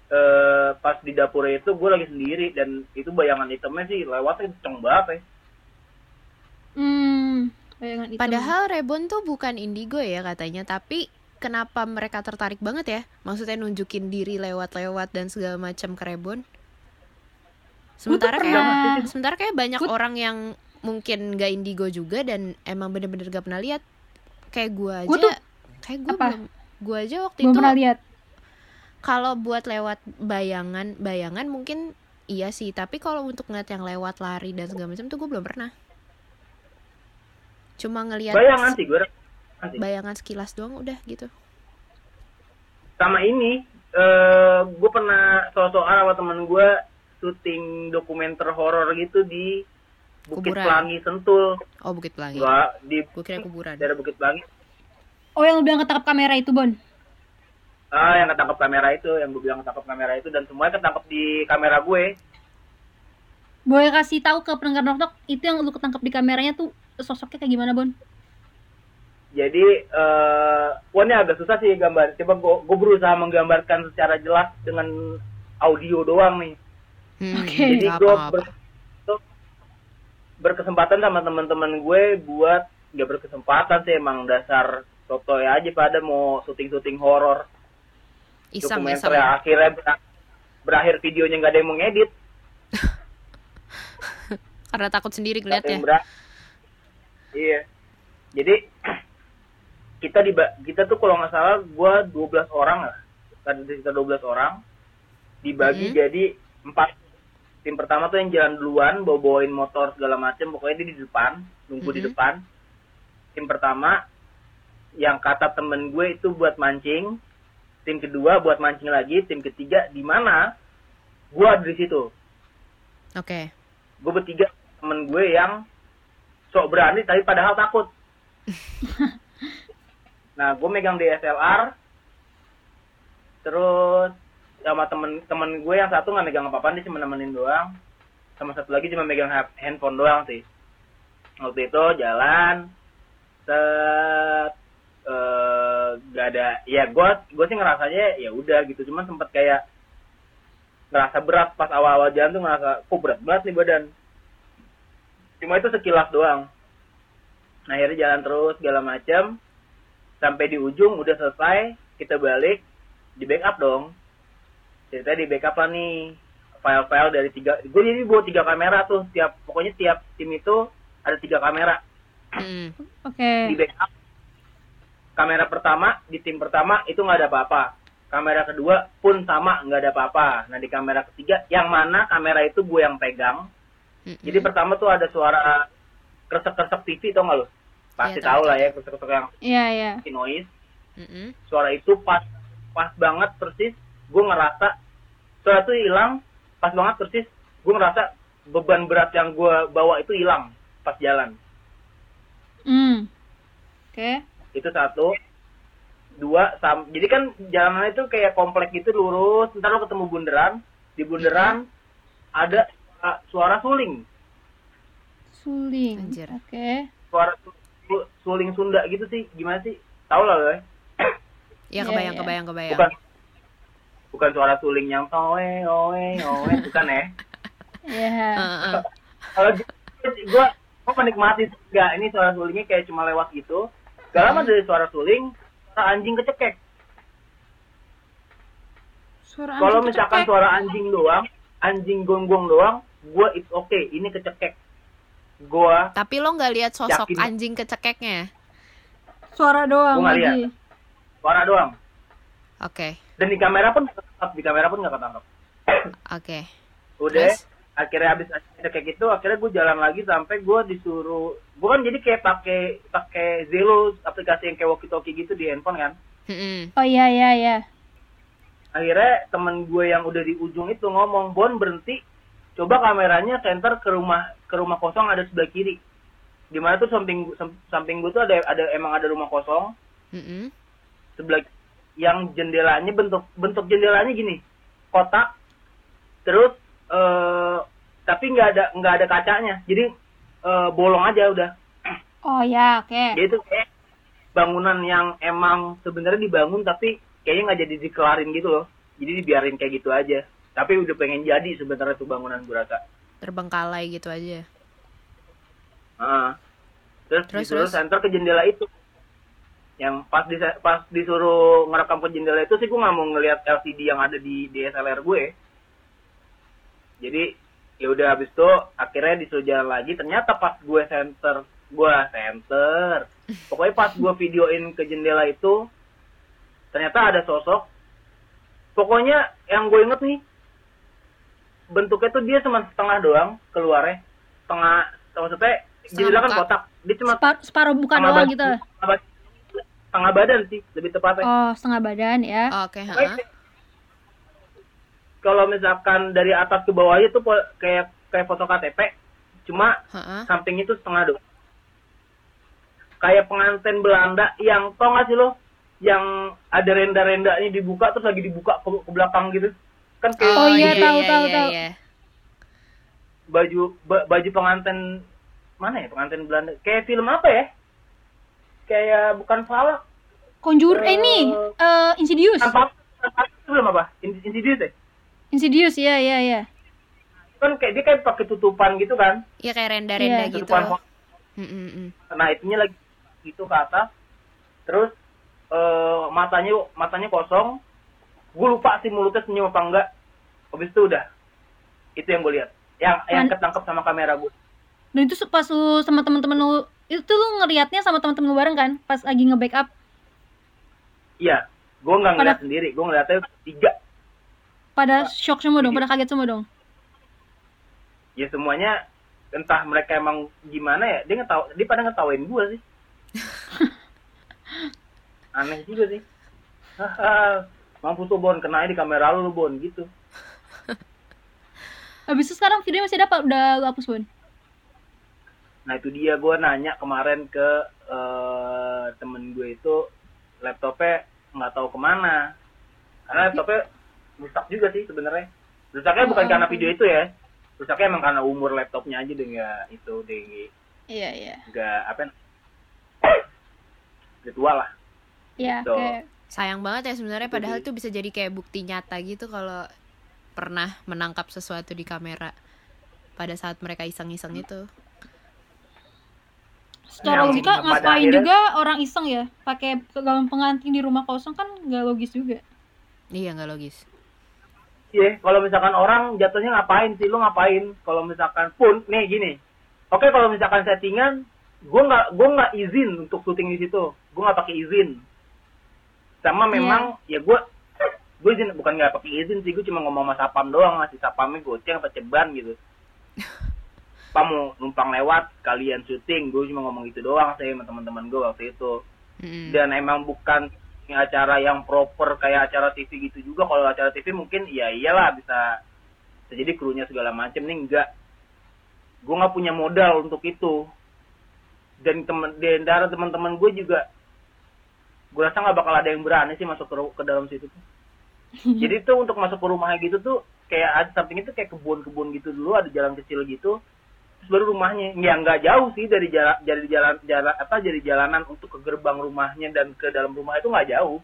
Speaker 3: eh pas di dapurnya itu gue lagi sendiri dan itu bayangan hitamnya sih lewatnya kenceng banget ya
Speaker 1: hmm bayangan hitam.
Speaker 2: Padahal Rebon tuh bukan indigo ya katanya, tapi kenapa mereka tertarik banget ya? Maksudnya nunjukin diri lewat-lewat dan segala macam ke Rebon. Sementara kayak
Speaker 1: pernah-
Speaker 2: sementara kayak banyak
Speaker 1: Gua-
Speaker 2: orang yang mungkin gak indigo juga dan emang bener-bener gak pernah lihat. Kayak gua aja,
Speaker 1: Gua tuh-
Speaker 2: kayak belum gua aja waktu
Speaker 1: belum
Speaker 2: itu
Speaker 1: pernah lihat.
Speaker 2: Kalau buat lewat bayangan bayangan mungkin iya sih. Tapi kalau untuk ngeliat yang lewat lari dan segala macam tuh gue belum pernah. Cuma ngelihat
Speaker 3: bayangan sih gue sih.
Speaker 2: bayangan sekilas doang udah gitu.
Speaker 3: Sama ini eh gue pernah soal-soal sama temen gue syuting dokumenter horor gitu di Bukit
Speaker 2: Kuburan.
Speaker 3: Pelangi Sentul.
Speaker 2: Oh bukit pelangi.
Speaker 3: Enggak di
Speaker 2: gue kira kuburan.
Speaker 3: Daerah Bukit Pelangi
Speaker 1: oh yang lu bilang ketangkap kamera itu bon?
Speaker 3: Ah yang ketangkap kamera itu yang gue bilang ketangkap kamera itu dan semuanya ketangkap di kamera gue.
Speaker 1: Boleh kasih tahu ke pendengar noktok itu yang lu ketangkap di kameranya tuh sosoknya kayak gimana bon?
Speaker 3: Jadi eh wah ini agak susah sih gambar. Coba gue, berusaha menggambarkan secara jelas dengan audio doang nih.
Speaker 2: Hmm,
Speaker 1: Oke.
Speaker 3: jadi gue ber- berkesempatan sama teman-teman gue buat nggak berkesempatan sih emang dasar sotoy aja pada mau syuting-syuting horor.
Speaker 2: Iseng
Speaker 3: dokumenter
Speaker 2: iseng.
Speaker 3: yang akhirnya ber- berakhir videonya nggak ada yang mau ngedit
Speaker 2: karena takut sendiri ngeliatnya.
Speaker 3: iya. Jadi kita di kita tuh kalau nggak salah gue 12 orang lah. Ada sekitar 12 orang. Dibagi
Speaker 2: Mhm.
Speaker 3: jadi empat. Tim pertama tuh yang jalan duluan bawa bawain motor segala macem pokoknya dia di depan nunggu di
Speaker 2: Mhm.
Speaker 3: depan. Tim pertama yang kata temen gue itu buat mancing tim kedua buat mancing lagi tim ketiga di mana? Gue ada di situ.
Speaker 2: Oke.
Speaker 3: Gue bertiga temen gue yang sok berani tapi padahal takut. Nah gue megang DSLR terus sama temen temen gue yang satu nggak megang apa-apa dia cuma nemenin doang. Sama satu lagi cuma megang ha- handphone doang sih. Waktu itu jalan set eh gak ada ya gue gue sih ngerasanya ya udah gitu. Cuman sempet kayak ngerasa berat pas awal-awal jalan tuh ngerasa kok berat banget nih badan. Cuma itu sekilas doang. Nah, akhirnya jalan terus segala macam sampai di ujung udah selesai kita balik di backup dong. Cerita di backup lah nih. File-file dari tiga gue jadi bawa tiga kamera tuh tiap pokoknya tiap tim itu ada tiga kamera.
Speaker 2: Hmm.
Speaker 1: oke.
Speaker 3: Di backup kamera pertama di tim pertama itu nggak ada apa-apa. Kamera kedua pun sama nggak ada apa-apa. Nah di kamera ketiga yang mana kamera itu gue yang pegang.
Speaker 2: Mm-mm.
Speaker 3: jadi pertama tuh ada suara kresek-kresek TV tau nggak lo pasti
Speaker 2: Iya,
Speaker 3: tahu. lah ya kresek-kresek yang
Speaker 1: iya iya.
Speaker 3: Noise.
Speaker 2: Mm-mm.
Speaker 3: suara itu pas pas banget persis gue ngerasa suara itu hilang. Pas banget persis gue ngerasa beban berat yang gue bawa itu hilang pas jalan.
Speaker 1: Hmm oke
Speaker 3: itu satu. Dua sam jadi kan jalanan itu kayak komplek gitu lurus. Ntar lo ketemu bundaran di bundaran ada uh, suara suling.
Speaker 1: Suling
Speaker 2: Anjir.
Speaker 1: oke.
Speaker 3: Suara su- su- suling Sunda gitu sih. Gimana sih? Tahu lah lo ya.
Speaker 2: Ya
Speaker 1: Iya,
Speaker 2: kebayang
Speaker 1: iya.
Speaker 2: kebayang kebayang.
Speaker 3: Bukan. Bukan suara suling yang oe oe oe. Bukan ya.
Speaker 1: Ya
Speaker 2: Heeh.
Speaker 3: kalau gue gue menikmati enggak ini suara sulingnya kayak cuma lewat gitu gak lama dari suara suling suara anjing kecekek.
Speaker 1: Suara
Speaker 3: kalau misalkan
Speaker 1: kecekek.
Speaker 3: suara anjing doang anjing gonggong doang gue it's okay ini kecekek. Gue
Speaker 2: tapi lo nggak lihat sosok
Speaker 3: Yakin.
Speaker 2: anjing kecekeknya?
Speaker 1: Suara doang
Speaker 3: Gua
Speaker 1: lagi.
Speaker 3: suara doang.
Speaker 2: Oke.
Speaker 3: Dan di kamera pun di kamera pun nggak ketangkap
Speaker 2: Oke.
Speaker 3: udah.
Speaker 2: Terus?
Speaker 3: Akhirnya habis ada kayak gitu akhirnya gue jalan lagi sampai gue disuruh gue kan jadi kayak pakai pakai Zelo aplikasi yang kayak walkie talkie gitu di handphone kan
Speaker 2: Mm-mm.
Speaker 1: Oh iya iya iya.
Speaker 3: akhirnya temen gue yang udah di ujung itu ngomong Bon berhenti coba kameranya center ke rumah ke rumah kosong ada sebelah kiri di mana tuh samping sam- samping gue tuh ada ada emang ada rumah kosong
Speaker 2: Mm-mm.
Speaker 3: sebelah yang jendelanya bentuk bentuk jendelanya gini kotak terus eh tapi nggak ada nggak ada kacanya jadi eh, bolong aja udah
Speaker 1: Oh ya, oke.
Speaker 3: dia itu kayak bangunan yang emang sebenarnya dibangun tapi kayaknya nggak jadi dikelarin gitu loh jadi dibiarin kayak gitu aja tapi udah pengen jadi sebenarnya tuh bangunan gue rasa
Speaker 2: Terbengkalai gitu aja.
Speaker 3: Ah. terus,
Speaker 2: Terus,
Speaker 3: disuruh
Speaker 2: terus?
Speaker 3: center ke jendela itu yang pas di pas disuruh ngerekam ke jendela itu sih gue nggak mau ngelihat LCD yang ada di DSLR gue jadi ya udah habis itu akhirnya disuruh jalan lagi. Ternyata pas gue center gue center pokoknya pas gue videoin ke jendela itu ternyata ada sosok. Pokoknya yang gue inget nih bentuknya tuh dia cuma setengah doang keluarnya. Setengah maksudnya
Speaker 2: Setengah
Speaker 3: jendela kan kotak. Dia cuma
Speaker 1: Separ- separuh bukan doang
Speaker 3: badan-
Speaker 1: gitu.
Speaker 3: setengah badan, sih lebih tepatnya.
Speaker 1: Oh, setengah badan ya.
Speaker 2: Oke, ha.
Speaker 3: Kalau misalkan dari atas ke bawah itu kayak kayak foto KTP cuma
Speaker 2: Ha-ha.
Speaker 3: sampingnya itu setengah doang. Kayak pengantin Belanda yang tau gak sih lo? Yang ada renda-rendanya dibuka terus lagi dibuka ke, ke belakang gitu. Kan kayak
Speaker 1: Oh, iya, tahu, tahu,
Speaker 2: iya,
Speaker 1: tahu.
Speaker 2: iya.
Speaker 3: baju ba- baju pengantin mana ya pengantin Belanda? Kayak film apa ya? Kayak bukan falak.
Speaker 1: Conjure eh
Speaker 3: Eh,
Speaker 1: ini eh Insidious.
Speaker 3: tanpa tanpa itu apa? In- Insidious ya
Speaker 1: Insidious ya ya ya.
Speaker 3: kan kayak dia kayak pakai tutupan gitu kan?
Speaker 2: Iya kayak renda-renda
Speaker 1: Iya.
Speaker 2: gitu.
Speaker 3: tutupan
Speaker 2: Mm-mm-mm.
Speaker 3: nah itunya lagi gitu ke atas. Terus eh matanya matanya kosong. Gue lupa sih mulutnya senyum apa enggak. Habis itu udah. Itu yang gue lihat. Yang yang
Speaker 1: Man-
Speaker 3: ketangkep sama kamera gue
Speaker 1: Dan itu pas lu sama temen-temen lu itu lu ngelihatnya sama temen-temen lu bareng kan? Pas lagi nge-backup.
Speaker 3: iya. Gue nggak ngeliat
Speaker 1: Pada-
Speaker 3: sendiri. Gue ngeliatnya tiga
Speaker 1: Pada shock semua dong, pada kaget semua dong.
Speaker 3: ya semuanya entah mereka emang gimana ya dia ngetahu dia pada ngetawain gue sih aneh juga sih mampus tuh Bon kena di kamera lu Bon gitu
Speaker 1: Habis itu sekarang videonya masih ada apa? Udah lu hapus, Bon?
Speaker 3: Nah itu dia gue nanya kemarin ke eh, temen gue itu laptopnya nggak tahu ke mana karena laptopnya rusak juga sih sebenarnya rusaknya bukan
Speaker 1: Oh,
Speaker 3: karena video itu ya rusaknya emang karena umur laptopnya aja deh nggak itu deh
Speaker 1: Iya, iya.
Speaker 3: nggak apa udah tua lah
Speaker 1: Iya,
Speaker 3: Tuh.
Speaker 1: oke.
Speaker 2: Sayang banget ya sebenarnya padahal itu bisa jadi kayak bukti nyata gitu kalau pernah menangkap sesuatu di kamera pada saat mereka iseng-iseng itu.
Speaker 1: Secara logika ngapain
Speaker 3: akhirnya-
Speaker 1: juga orang iseng ya pakai gaun pengantin di rumah kosong kan nggak logis juga.
Speaker 2: Iya nggak logis.
Speaker 3: Iya, kalau misalkan orang jatuhnya ngapain sih? Lu ngapain? Kalau misalkan pun, nih gini. Oke, kalau misalkan settingan, gue nggak gue nggak izin untuk syuting di situ. Gue nggak pakai izin. Sama memang ya gue gue izin bukan nggak pakai izin sih, gue cuma ngomong sama sapam doang, ngasih sapamnya goceng apa ceban gitu. Pak mau numpang lewat, kalian syuting, gue cuma ngomong gitu doang sih sama teman-teman gue waktu itu
Speaker 2: Mm-mm.
Speaker 3: dan emang bukan acara yang proper kayak acara TV gitu juga. Kalau acara TV mungkin ya iyalah bisa bisa jadi krunya segala macem. Nih enggak. Gue nggak punya modal untuk itu. Dan temen antara teman-teman gue juga gue rasa nggak bakal ada yang berani sih masuk ke, ke dalam situ tuh. Jadi tuh untuk masuk ke rumahnya gitu tuh kayak ada samping itu kayak kebun-kebun gitu dulu ada jalan kecil gitu baru rumahnya. Ya nggak jauh sih dari jalan dari jalan jalan apa dari jalanan untuk ke gerbang rumahnya dan ke dalam rumah itu nggak jauh.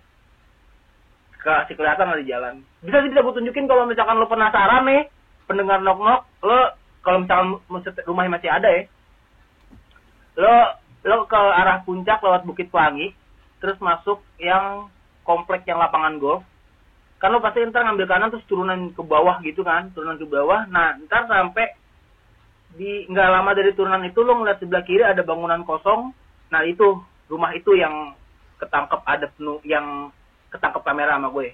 Speaker 3: Kasih kelihatan dari jalan. Bisa sih bisa gue tunjukin kalau misalkan lo penasaran nih pendengar nok nok lo kalau misalkan rumahnya masih ada ya. Lo lo ke arah puncak lewat Bukit Pelangi terus masuk yang komplek yang lapangan golf. Kan lo pasti ntar ngambil kanan terus turunan ke bawah gitu kan turunan ke bawah. Nah ntar sampai di nggak lama dari turunan itu lo ngeliat sebelah kiri ada bangunan kosong. Nah itu rumah itu yang ketangkep ada penuh yang ketangkep kamera sama gue.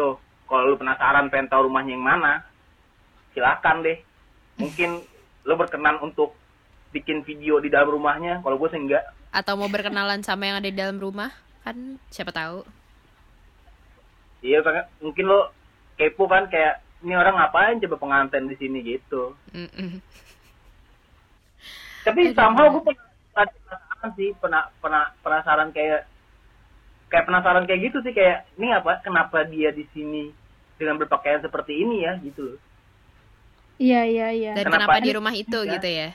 Speaker 3: Tuh kalau lu penasaran pengen tahu rumahnya yang mana silakan deh. Mungkin lu berkenan untuk bikin video di dalam rumahnya. Kalau gue sih enggak.
Speaker 2: Atau mau berkenalan sama yang ada di dalam rumah? Kan siapa tahu.
Speaker 3: iya mungkin lo kepo kan kayak ini orang ngapain coba pengantin di sini? Gitu.
Speaker 2: Mm-mm.
Speaker 3: Tapi somehow gue penasaran sih pernah pernah penasaran kayak kayak penasaran kayak gitu sih kayak ini apa kenapa dia di sini dengan berpakaian seperti ini ya gitu loh
Speaker 1: Iya iya iya.
Speaker 2: Dan
Speaker 3: Kenapa
Speaker 2: kenapa di rumah itu
Speaker 3: ya?
Speaker 2: gitu ya?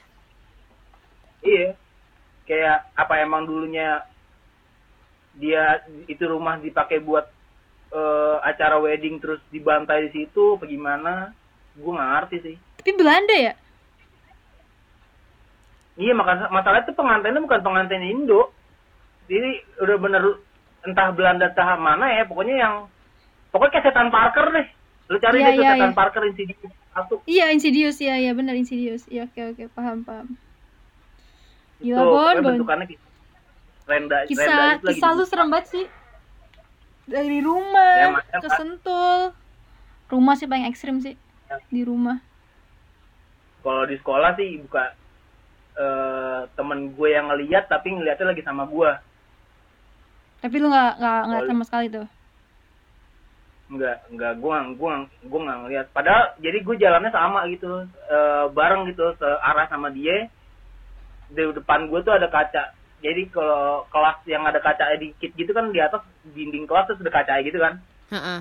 Speaker 3: iya kayak apa emang dulunya dia itu rumah dipakai buat eh, acara wedding terus dibantai di situ apa gimana gue nggak ngerti sih
Speaker 1: Tapi Belanda ya?
Speaker 3: Iya makanya masalah itu pengantinnya bukan pengantin Indo. Jadi udah bener entah Belanda entah mana ya pokoknya yang pokoknya kayak setan Parker deh. Lu cari
Speaker 1: Iya,
Speaker 3: deh tuh
Speaker 1: iya,
Speaker 3: setan
Speaker 1: iya.
Speaker 3: Parker Insidious satu.
Speaker 1: Iya Insidious ya ya benar Insidious. Iya oke oke paham paham.
Speaker 3: Itu
Speaker 1: Gila Bon Bon.
Speaker 3: bentukannya kayak renda renda
Speaker 1: Kisah
Speaker 3: itu lagi
Speaker 1: kisah lu
Speaker 3: dibuka.
Speaker 1: serem banget sih. Dari rumah
Speaker 3: Ya,
Speaker 1: ke
Speaker 3: Pak.
Speaker 1: Sentul. Rumah sih paling ekstrim sih
Speaker 3: Ya.
Speaker 1: di rumah.
Speaker 3: Kalau di sekolah sih buka eh temen gue yang ngeliat tapi ngeliatnya lagi sama gue.
Speaker 1: Tapi lu nggak nggak nggak
Speaker 3: Kalau-
Speaker 1: sama sekali tuh.
Speaker 3: Enggak, enggak, gue nggak gue nggak gue nggak ngeliat. Padahal jadi gue jalannya sama gitu, eh, bareng gitu, searah sama dia. Di depan gue tuh ada kaca. Jadi kalau kelas yang ada kaca dikit gitu kan di atas dinding kelas tuh ada kaca gitu kan.
Speaker 2: Heeh.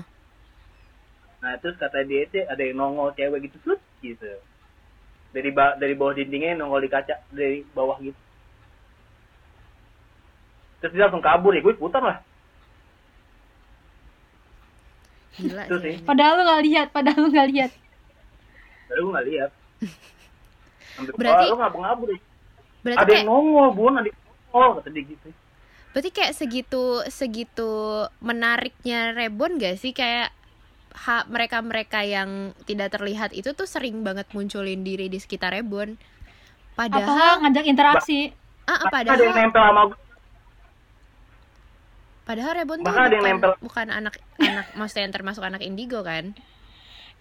Speaker 3: Nah terus kata dia itu ada yang nongol cewek gitu, terus gitu. Dari ba dari bawah dindingnya nongol di kaca dari bawah gitu. Terus dia langsung kabur ya, gue putar lah.
Speaker 2: Gila
Speaker 3: Itu
Speaker 2: sih.
Speaker 1: Padahal lu nggak lihat, padahal lu nggak lihat.
Speaker 3: Tapi gue nggak lihat. Sampai
Speaker 2: Berarti-
Speaker 3: "Wah, lu ngabur-ngabur ya.
Speaker 2: Berarti
Speaker 3: ada
Speaker 2: kayak
Speaker 3: yang nongol bun ada yang nongol kata dia gitu
Speaker 2: berarti kayak segitu segitu menariknya Rebon gak sih kayak mereka-mereka yang tidak terlihat itu tuh sering banget munculin diri di sekitar Rebon.
Speaker 1: Apa
Speaker 2: Padahal
Speaker 1: ngajak interaksi?
Speaker 2: ah,
Speaker 3: Bahkan ada yang
Speaker 2: padahal
Speaker 3: nempel sama gue
Speaker 2: padahal Rebon tuh
Speaker 3: bahkan ada yang
Speaker 2: bukan,
Speaker 3: nempel.
Speaker 2: bukan anak anak maksudnya yang termasuk anak indigo kan?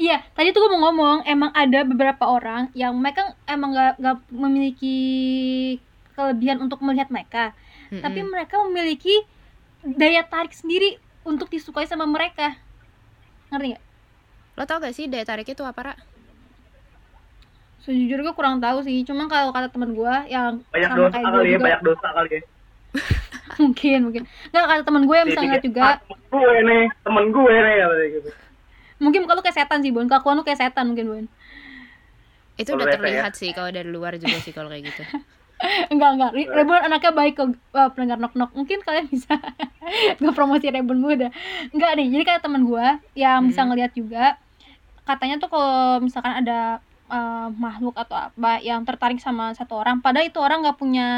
Speaker 1: Iya, tadi tuh gue mau ngomong, emang ada beberapa orang yang mereka emang gak, nggak memiliki kelebihan untuk melihat mereka,
Speaker 2: Mm-mm.
Speaker 1: tapi mereka memiliki daya tarik sendiri untuk disukai sama mereka. Ngerti nggak?
Speaker 2: Lo tau gak sih daya tarik itu apa, Ra?
Speaker 1: Sejujurnya gue kurang tahu sih, cuma kalau kata teman gue yang
Speaker 3: banyak
Speaker 1: sama
Speaker 3: dosa
Speaker 1: kayak gue
Speaker 3: kali ya
Speaker 1: juga,
Speaker 3: banyak dosa kali ya
Speaker 1: mungkin mungkin. Nggak kata teman gue yang bisa ngeliat juga,
Speaker 3: "Ah, temen gue nih temen gue nih gitu
Speaker 1: mungkin kalau lu kayak setan sih Bon, kelakuan lu kayak setan mungkin Bon.
Speaker 2: Itu
Speaker 3: Kalau
Speaker 2: udah
Speaker 3: ya?
Speaker 2: terlihat sih kalau dari luar juga sih kalau kayak gitu.
Speaker 1: enggak enggak. Re- Rebon anaknya baik kok. Uh, pendengar nok nok mungkin kalian bisa nggak promosi Rebon gue udah enggak nih jadi kayak teman gue yang bisa
Speaker 2: Hmm.
Speaker 1: ngelihat juga katanya tuh kalau misalkan ada uh, makhluk atau apa yang tertarik sama satu orang padahal itu orang nggak punya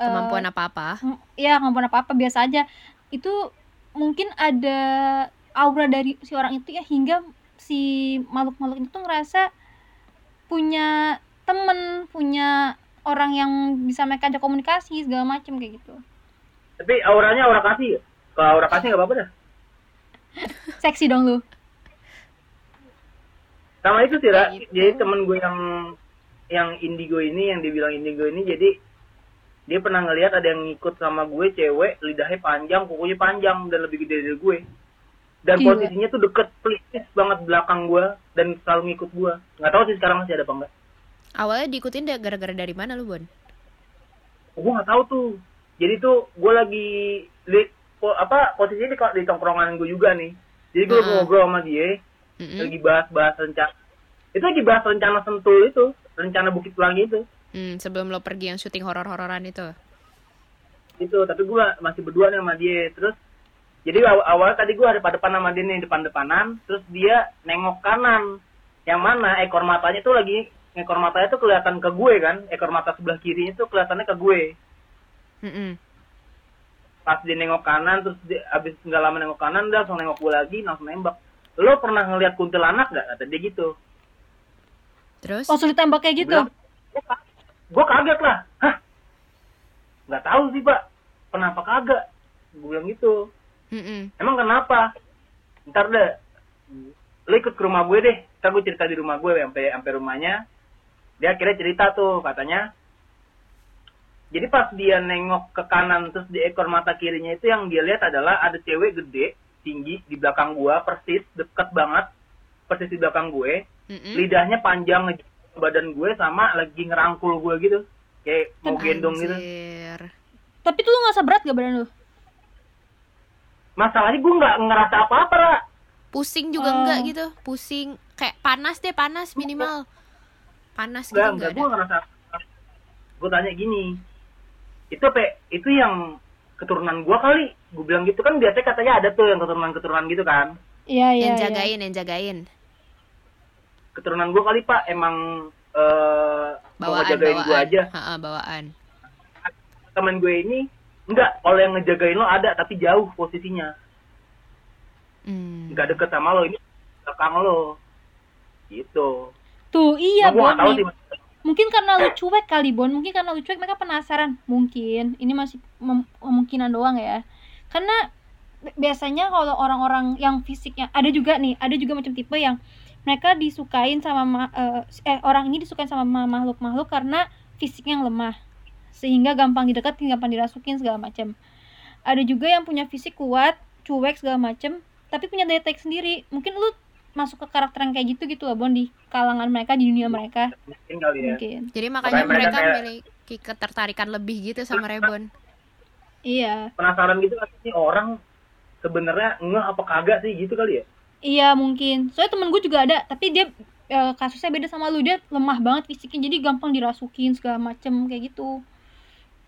Speaker 1: uh,
Speaker 2: Kemampuan apa-apa.
Speaker 1: mm, ya kemampuan apa apa biasa aja. Itu mungkin ada aura dari si orang itu ya hingga si makhluk-makhluk itu tuh ngerasa punya temen punya orang yang bisa mereka ajak komunikasi segala macem kayak gitu.
Speaker 3: Tapi auranya aura kasih. Kalau aura kasih nggak apa-apa dah.
Speaker 1: Seksi dong lu.
Speaker 3: Sama itu sih Ra.
Speaker 2: Gitu.
Speaker 3: jadi temen gue yang yang indigo ini yang dibilang indigo ini jadi dia pernah ngelihat ada yang ngikut sama gue cewek lidahnya panjang kukunya panjang dan lebih gede dari gue. Dan
Speaker 1: Gila.
Speaker 3: posisinya tuh deket persis banget belakang gue dan selalu ngikut gue. Nggak tahu sih sekarang masih ada apa enggak
Speaker 2: Awalnya diikutin da- gara-gara dari mana lu, Bon?
Speaker 3: gue nggak tahu tuh jadi tuh gue lagi di po- apa posisinya di, di tongkrongan gue juga nih jadi gue
Speaker 2: Heeh.
Speaker 3: ngobrol sama dia
Speaker 2: Mm-mm.
Speaker 3: lagi bahas-bahas rencana itu lagi bahas rencana sentul itu rencana bukit pelangi itu
Speaker 2: Hmm, sebelum lo pergi yang syuting horor-hororan itu.
Speaker 3: itu tapi gue masih berdua nih sama dia terus jadi awal, awal tadi gue depan depan sama dia nih depan depanan terus dia nengok kanan yang mana ekor matanya tuh lagi ekor matanya tuh kelihatan ke gue kan? Ekor mata sebelah kirinya tuh kelihatannya ke gue.
Speaker 2: Mm-mm.
Speaker 3: pas dia nengok kanan terus dia, abis nggak lama nengok kanan dia langsung nengok gue lagi langsung nembak. Lo pernah ngeliat kuntilanak gak kata dia gitu.
Speaker 2: Terus?
Speaker 1: langsung ditembak kayak gitu?
Speaker 3: Gue kaget lah. Hah? Nggak tahu sih pak. Kenapa kagak? Gue bilang gitu.
Speaker 2: Mm-mm.
Speaker 3: emang kenapa? Ntar deh. Lu ikut ke rumah gue deh. Ntar gue cerita di rumah gue sampai sampai rumahnya dia akhirnya cerita tuh katanya jadi pas dia nengok ke kanan terus di ekor mata kirinya itu yang dia lihat adalah ada cewek gede tinggi di belakang gua persis deket banget persis di belakang gue
Speaker 2: Mm-mm.
Speaker 3: lidahnya panjang badan gue sama lagi ngerangkul gue gitu kayak mau gendong gitu
Speaker 2: Anjir.
Speaker 1: Tapi tuh lu ngerasa berat gak badan lu?
Speaker 3: masalahnya gue nggak ngerasa apa-apa.
Speaker 2: Pusing juga
Speaker 1: Oh.
Speaker 2: enggak gitu? Pusing kayak panas deh, panas minimal. Panas gitu
Speaker 3: enggak
Speaker 2: enggak
Speaker 3: enggak
Speaker 2: ada.
Speaker 3: gue ngerasa gue tanya gini itu pe itu yang keturunan gue kali gue bilang gitu kan biasanya katanya ada tuh yang keturunan keturunan gitu kan
Speaker 1: Iya, iya.
Speaker 2: yang
Speaker 1: iya.
Speaker 2: jagain, yang jagain.
Speaker 3: keturunan gue kali pak emang mau
Speaker 2: Bawaan,
Speaker 3: ngejagain
Speaker 2: bawaan.
Speaker 3: gue aja
Speaker 2: Ha-ha, bawaan.
Speaker 3: temen gue ini enggak kalau yang ngejagain lo ada tapi jauh posisinya
Speaker 2: Hmm.
Speaker 3: nggak deket sama lo ini belakang lo gitu
Speaker 1: Tuh, iya,
Speaker 3: gue
Speaker 1: Bon.
Speaker 3: tahu sih
Speaker 1: Mungkin karena lu cuek kali, Bon. Mungkin karena lu cuek mereka penasaran. Mungkin. Ini masih kemungkinan doang ya. Karena bi- biasanya kalau orang-orang yang fisiknya ada juga nih, ada juga macam tipe yang mereka disukain sama ma- eh, eh orang ini disukain sama ma- makhluk-makhluk karena fisiknya yang lemah. Sehingga gampang dideketin, gampang dirasukin segala macam. Ada juga yang punya fisik kuat, cuek segala macam, tapi punya daya tarik sendiri. Mungkin lu masuk ke karakter yang kayak gitu gitu loh, Bon, di kalangan mereka, di dunia mereka.
Speaker 3: mungkin kali ya
Speaker 1: Mungkin.
Speaker 2: Jadi makanya
Speaker 3: Makanya mereka
Speaker 2: mereka
Speaker 3: kayak-
Speaker 2: memiliki ketertarikan lebih gitu sama Rebon.
Speaker 1: Iya.
Speaker 3: penasaran gitu kan sih orang sebenarnya ngeh apa kagak sih gitu kali ya
Speaker 1: Iya mungkin. Soalnya temen gue juga ada, tapi dia eh, kasusnya beda sama lu. Dia lemah banget fisiknya, jadi gampang dirasukin segala macem kayak gitu.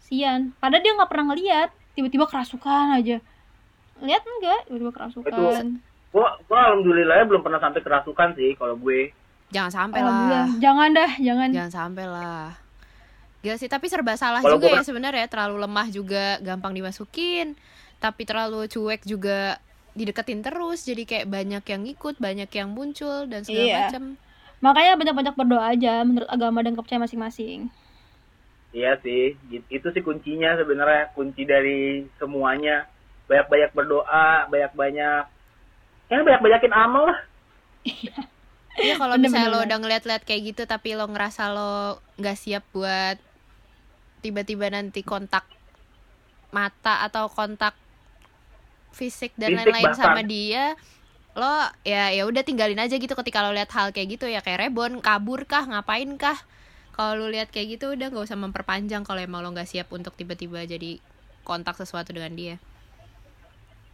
Speaker 1: Sian. Padahal dia nggak pernah ngeliat, tiba-tiba kerasukan aja. Lihat enggak? Tiba-tiba kerasukan.
Speaker 3: Gua gua alhamdulillah ya belum pernah sampai kerasukan sih kalau gue
Speaker 2: Jangan sampai
Speaker 1: Alhamdulillah.
Speaker 2: lah.
Speaker 1: Jangan dah, jangan.
Speaker 2: Jangan sampai lah. Gila sih, tapi serba salah
Speaker 3: Kalau
Speaker 2: juga
Speaker 3: gua-
Speaker 2: ya sebenarnya. Terlalu lemah juga gampang dimasukin. Tapi terlalu cuek juga dideketin terus. Jadi kayak banyak yang ikut, banyak yang muncul dan segala
Speaker 1: Iya.
Speaker 2: macam.
Speaker 1: Makanya banyak-banyak berdoa aja menurut agama dan kepercayaan masing-masing.
Speaker 3: iya sih itu sih kuncinya sebenarnya kunci dari semuanya banyak-banyak berdoa banyak-banyak ya banyak-banyakin amal lah.
Speaker 2: Iya. Kalau
Speaker 1: Bener,
Speaker 2: misalnya
Speaker 1: bener,
Speaker 2: lo udah ngeliat-liat kayak gitu tapi lo ngerasa lo nggak siap buat tiba-tiba nanti kontak mata atau kontak fisik dan lain-lain sama dia lo ya ya udah tinggalin aja gitu ketika lo lihat hal kayak gitu ya kayak rebon kabur kah ngapain kah? Kalau lo lihat kayak gitu udah nggak usah memperpanjang kalau emang lo nggak siap untuk tiba-tiba jadi kontak sesuatu dengan dia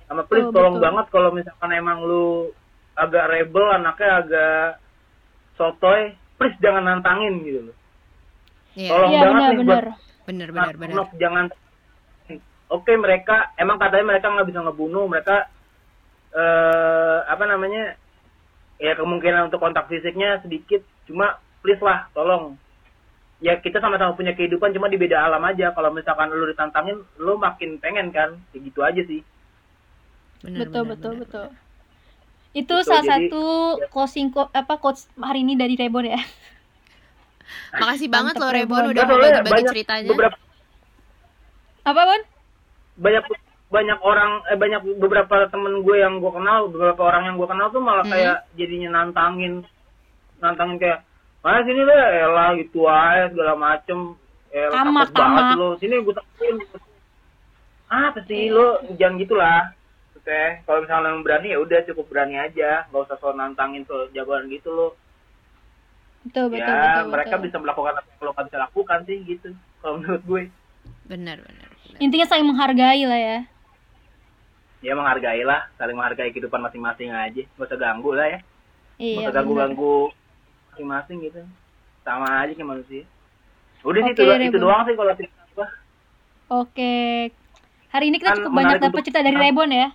Speaker 3: sama please
Speaker 1: Oh,
Speaker 3: tolong
Speaker 1: betul.
Speaker 3: banget kalau misalkan emang lu agak rebel anaknya agak sotoy please jangan nantangin gitu loh.
Speaker 2: Iya.
Speaker 3: Tolong
Speaker 1: Iya
Speaker 3: banget nih
Speaker 1: benar-benar.
Speaker 2: bener
Speaker 3: Nah,
Speaker 2: bener bener
Speaker 3: Nok, jangan oke mereka emang katanya mereka nggak bisa ngebunuh mereka eh apa namanya ya kemungkinan untuk kontak fisiknya sedikit cuma please lah tolong. Ya kita sama-sama punya kehidupan cuma di beda alam aja. Kalau misalkan lu ditantangin lu makin pengen kan kayak gitu aja sih
Speaker 2: bener
Speaker 1: betul
Speaker 2: bener,
Speaker 1: betul
Speaker 2: bener,
Speaker 1: betul.
Speaker 2: bener.
Speaker 1: Itu
Speaker 3: Betul,
Speaker 1: salah
Speaker 3: jadi-
Speaker 1: satu closing quote apa quotes hari ini dari Rebon ya.
Speaker 2: makasih banget lo
Speaker 1: Mantep,
Speaker 2: Rebon
Speaker 1: Rebon.
Speaker 2: udah
Speaker 3: Nah,
Speaker 2: bagi-bagi
Speaker 3: banyak
Speaker 2: ceritanya
Speaker 3: beberapa
Speaker 1: Apa, Bon?
Speaker 3: banyak banyak orang eh banyak beberapa temen gue yang gue kenal beberapa orang yang gue kenal tuh malah
Speaker 2: Hmm.
Speaker 3: kayak jadinya nantangin nantangin kayak mana sini deh elah gitu aja segala macem elah
Speaker 1: Tamak,
Speaker 3: takut banget
Speaker 1: tamak.
Speaker 3: lo sini gue takutin apa sih lo jangan gitulah oke kalau misalnya yang berani ya udah cukup berani aja nggak usah soal nantangin soal jagoan gitu lo
Speaker 1: Betul, betul,
Speaker 3: ya
Speaker 1: betul.
Speaker 3: mereka
Speaker 1: betul.
Speaker 3: bisa melakukan apa yang lo nggak bisa lakukan sih gitu kalau menurut gue
Speaker 2: bener bener, bener.
Speaker 1: Intinya saling menghargai lah ya.
Speaker 3: ya menghargai lah saling menghargai kehidupan masing-masing aja nggak usah ganggu lah ya
Speaker 1: Iya.
Speaker 3: Masa
Speaker 1: bener.
Speaker 3: ganggu-ganggu masing-masing gitu. Sama aja kayak manusia. Udah sih
Speaker 1: Oke,
Speaker 3: itu, itu doang sih kalau cerita gua.
Speaker 1: Oke. Hari ini kita
Speaker 3: Kan
Speaker 1: cukup banyak dapat cerita dari Rebon ya.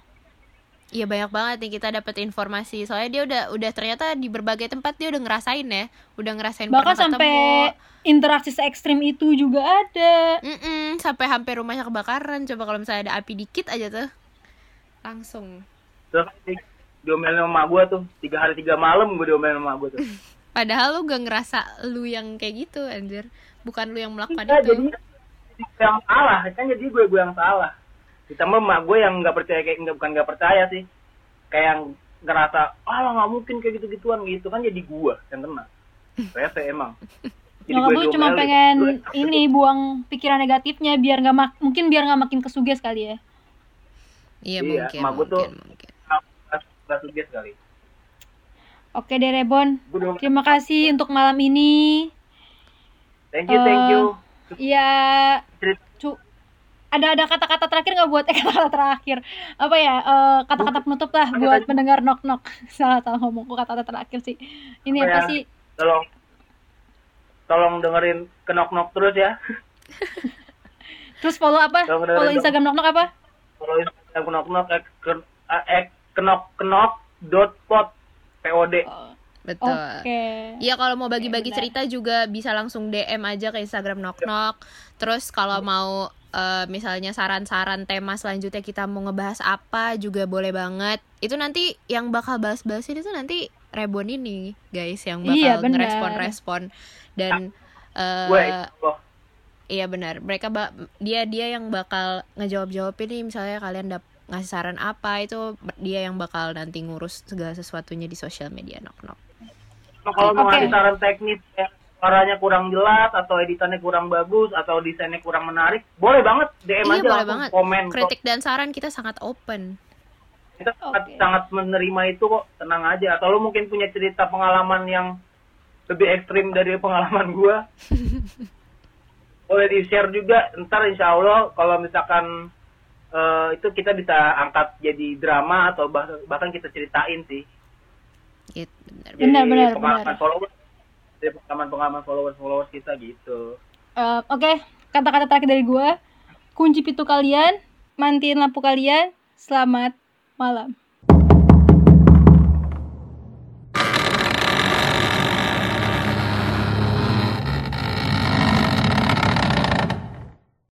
Speaker 2: Iya banyak banget nih kita dapat informasi. Soalnya dia udah udah ternyata di berbagai tempat dia udah ngerasain ya, udah ngerasain
Speaker 1: Bahkan sampai
Speaker 2: ketemu.
Speaker 1: interaksi se ekstrim itu juga ada.
Speaker 2: Mm-mm, sampai hampir rumahnya kebakaran. Coba kalau misalnya ada api dikit aja tuh, langsung.
Speaker 3: Terus di- diomelin sama gua tuh. Tiga hari tiga malam gua diomelin sama gua tuh.
Speaker 2: Padahal lu gak ngerasa lu yang kayak gitu anjir. Bukan lu yang melakukan
Speaker 3: Iya,
Speaker 2: itu.
Speaker 3: jadi gue yang salah. Kan jadi gue gue yang salah. Ditambah emak gue yang nggak percaya kayak nggak bukan nggak percaya sih. Kayak yang ngerasa ah nggak mungkin kayak gitu gituan gitu kan jadi gua yang kena rese emang Jadi
Speaker 1: Nyokap lu cuma pengen
Speaker 3: Lu-
Speaker 1: ini buang pikiran negatifnya biar nggak mak mungkin biar nggak makin kesuges kali ya.
Speaker 2: Iya,
Speaker 3: Iya,
Speaker 2: mungkin,
Speaker 3: emak gua tuh-
Speaker 2: mungkin, mungkin.
Speaker 3: nggak nggak suges kali
Speaker 1: Oke deh Rebon, terima kasih untuk malam ini.
Speaker 3: thank you thank you
Speaker 1: Ya,
Speaker 3: Cerita-
Speaker 1: cu ada ada kata-kata terakhir nggak buat eh kata-kata terakhir. Apa ya eh, kata-kata penutup lah buat pendengar knock knock salah salah ngomong kok kata-kata terakhir sih. Ini
Speaker 3: Apa
Speaker 1: apa
Speaker 3: ya?
Speaker 1: sih?
Speaker 3: Tolong tolong dengerin kenok nok terus ya.
Speaker 1: Terus follow apa? Follow. Instagram knock knock apa?
Speaker 3: Kalau Instagram kenok nok eh, kenok kenok dot pod. Pod
Speaker 2: Betul.
Speaker 1: oke.
Speaker 2: Iya kalau mau bagi-bagi cerita juga bisa langsung DM aja ke Instagram Knock Knock. Terus kalau mau eh, misalnya saran-saran tema selanjutnya kita mau ngebahas apa juga boleh banget. Itu nanti yang bakal bahas-bahas itu nanti Rebon ini guys yang bakal
Speaker 1: Iya,
Speaker 2: ngerespon-respon dan eh,
Speaker 3: gue oh,
Speaker 2: iya benar. Mereka ba- dia dia yang bakal ngejawab-jawab ini misalnya kalian dap ngasih saran apa itu dia yang bakal nanti ngurus segala sesuatunya di sosial media Knock Knock.
Speaker 3: kalau mau
Speaker 1: Oke.
Speaker 3: ngasih saran teknis ya, suaranya kurang jelas atau editannya kurang bagus atau desainnya kurang menarik boleh banget DM
Speaker 2: Iya
Speaker 3: aja
Speaker 2: boleh banget.
Speaker 3: komen.
Speaker 2: Kritik dan saran kita sangat open.
Speaker 3: kita sangat,
Speaker 1: Oke.
Speaker 3: sangat menerima itu kok tenang aja atau lu mungkin punya cerita pengalaman yang lebih ekstrim dari pengalaman gua boleh di share juga ntar insya Allah kalau misalkan eh, itu kita bisa angkat jadi drama atau bah- bahkan kita ceritain sih
Speaker 2: Gitu, benar.
Speaker 3: Jadi dari pengalaman pengalaman followers followers kita gitu.
Speaker 1: Eh, oke kata-kata terakhir dari gua. Kunci pintu kalian matiin lampu kalian. Selamat malam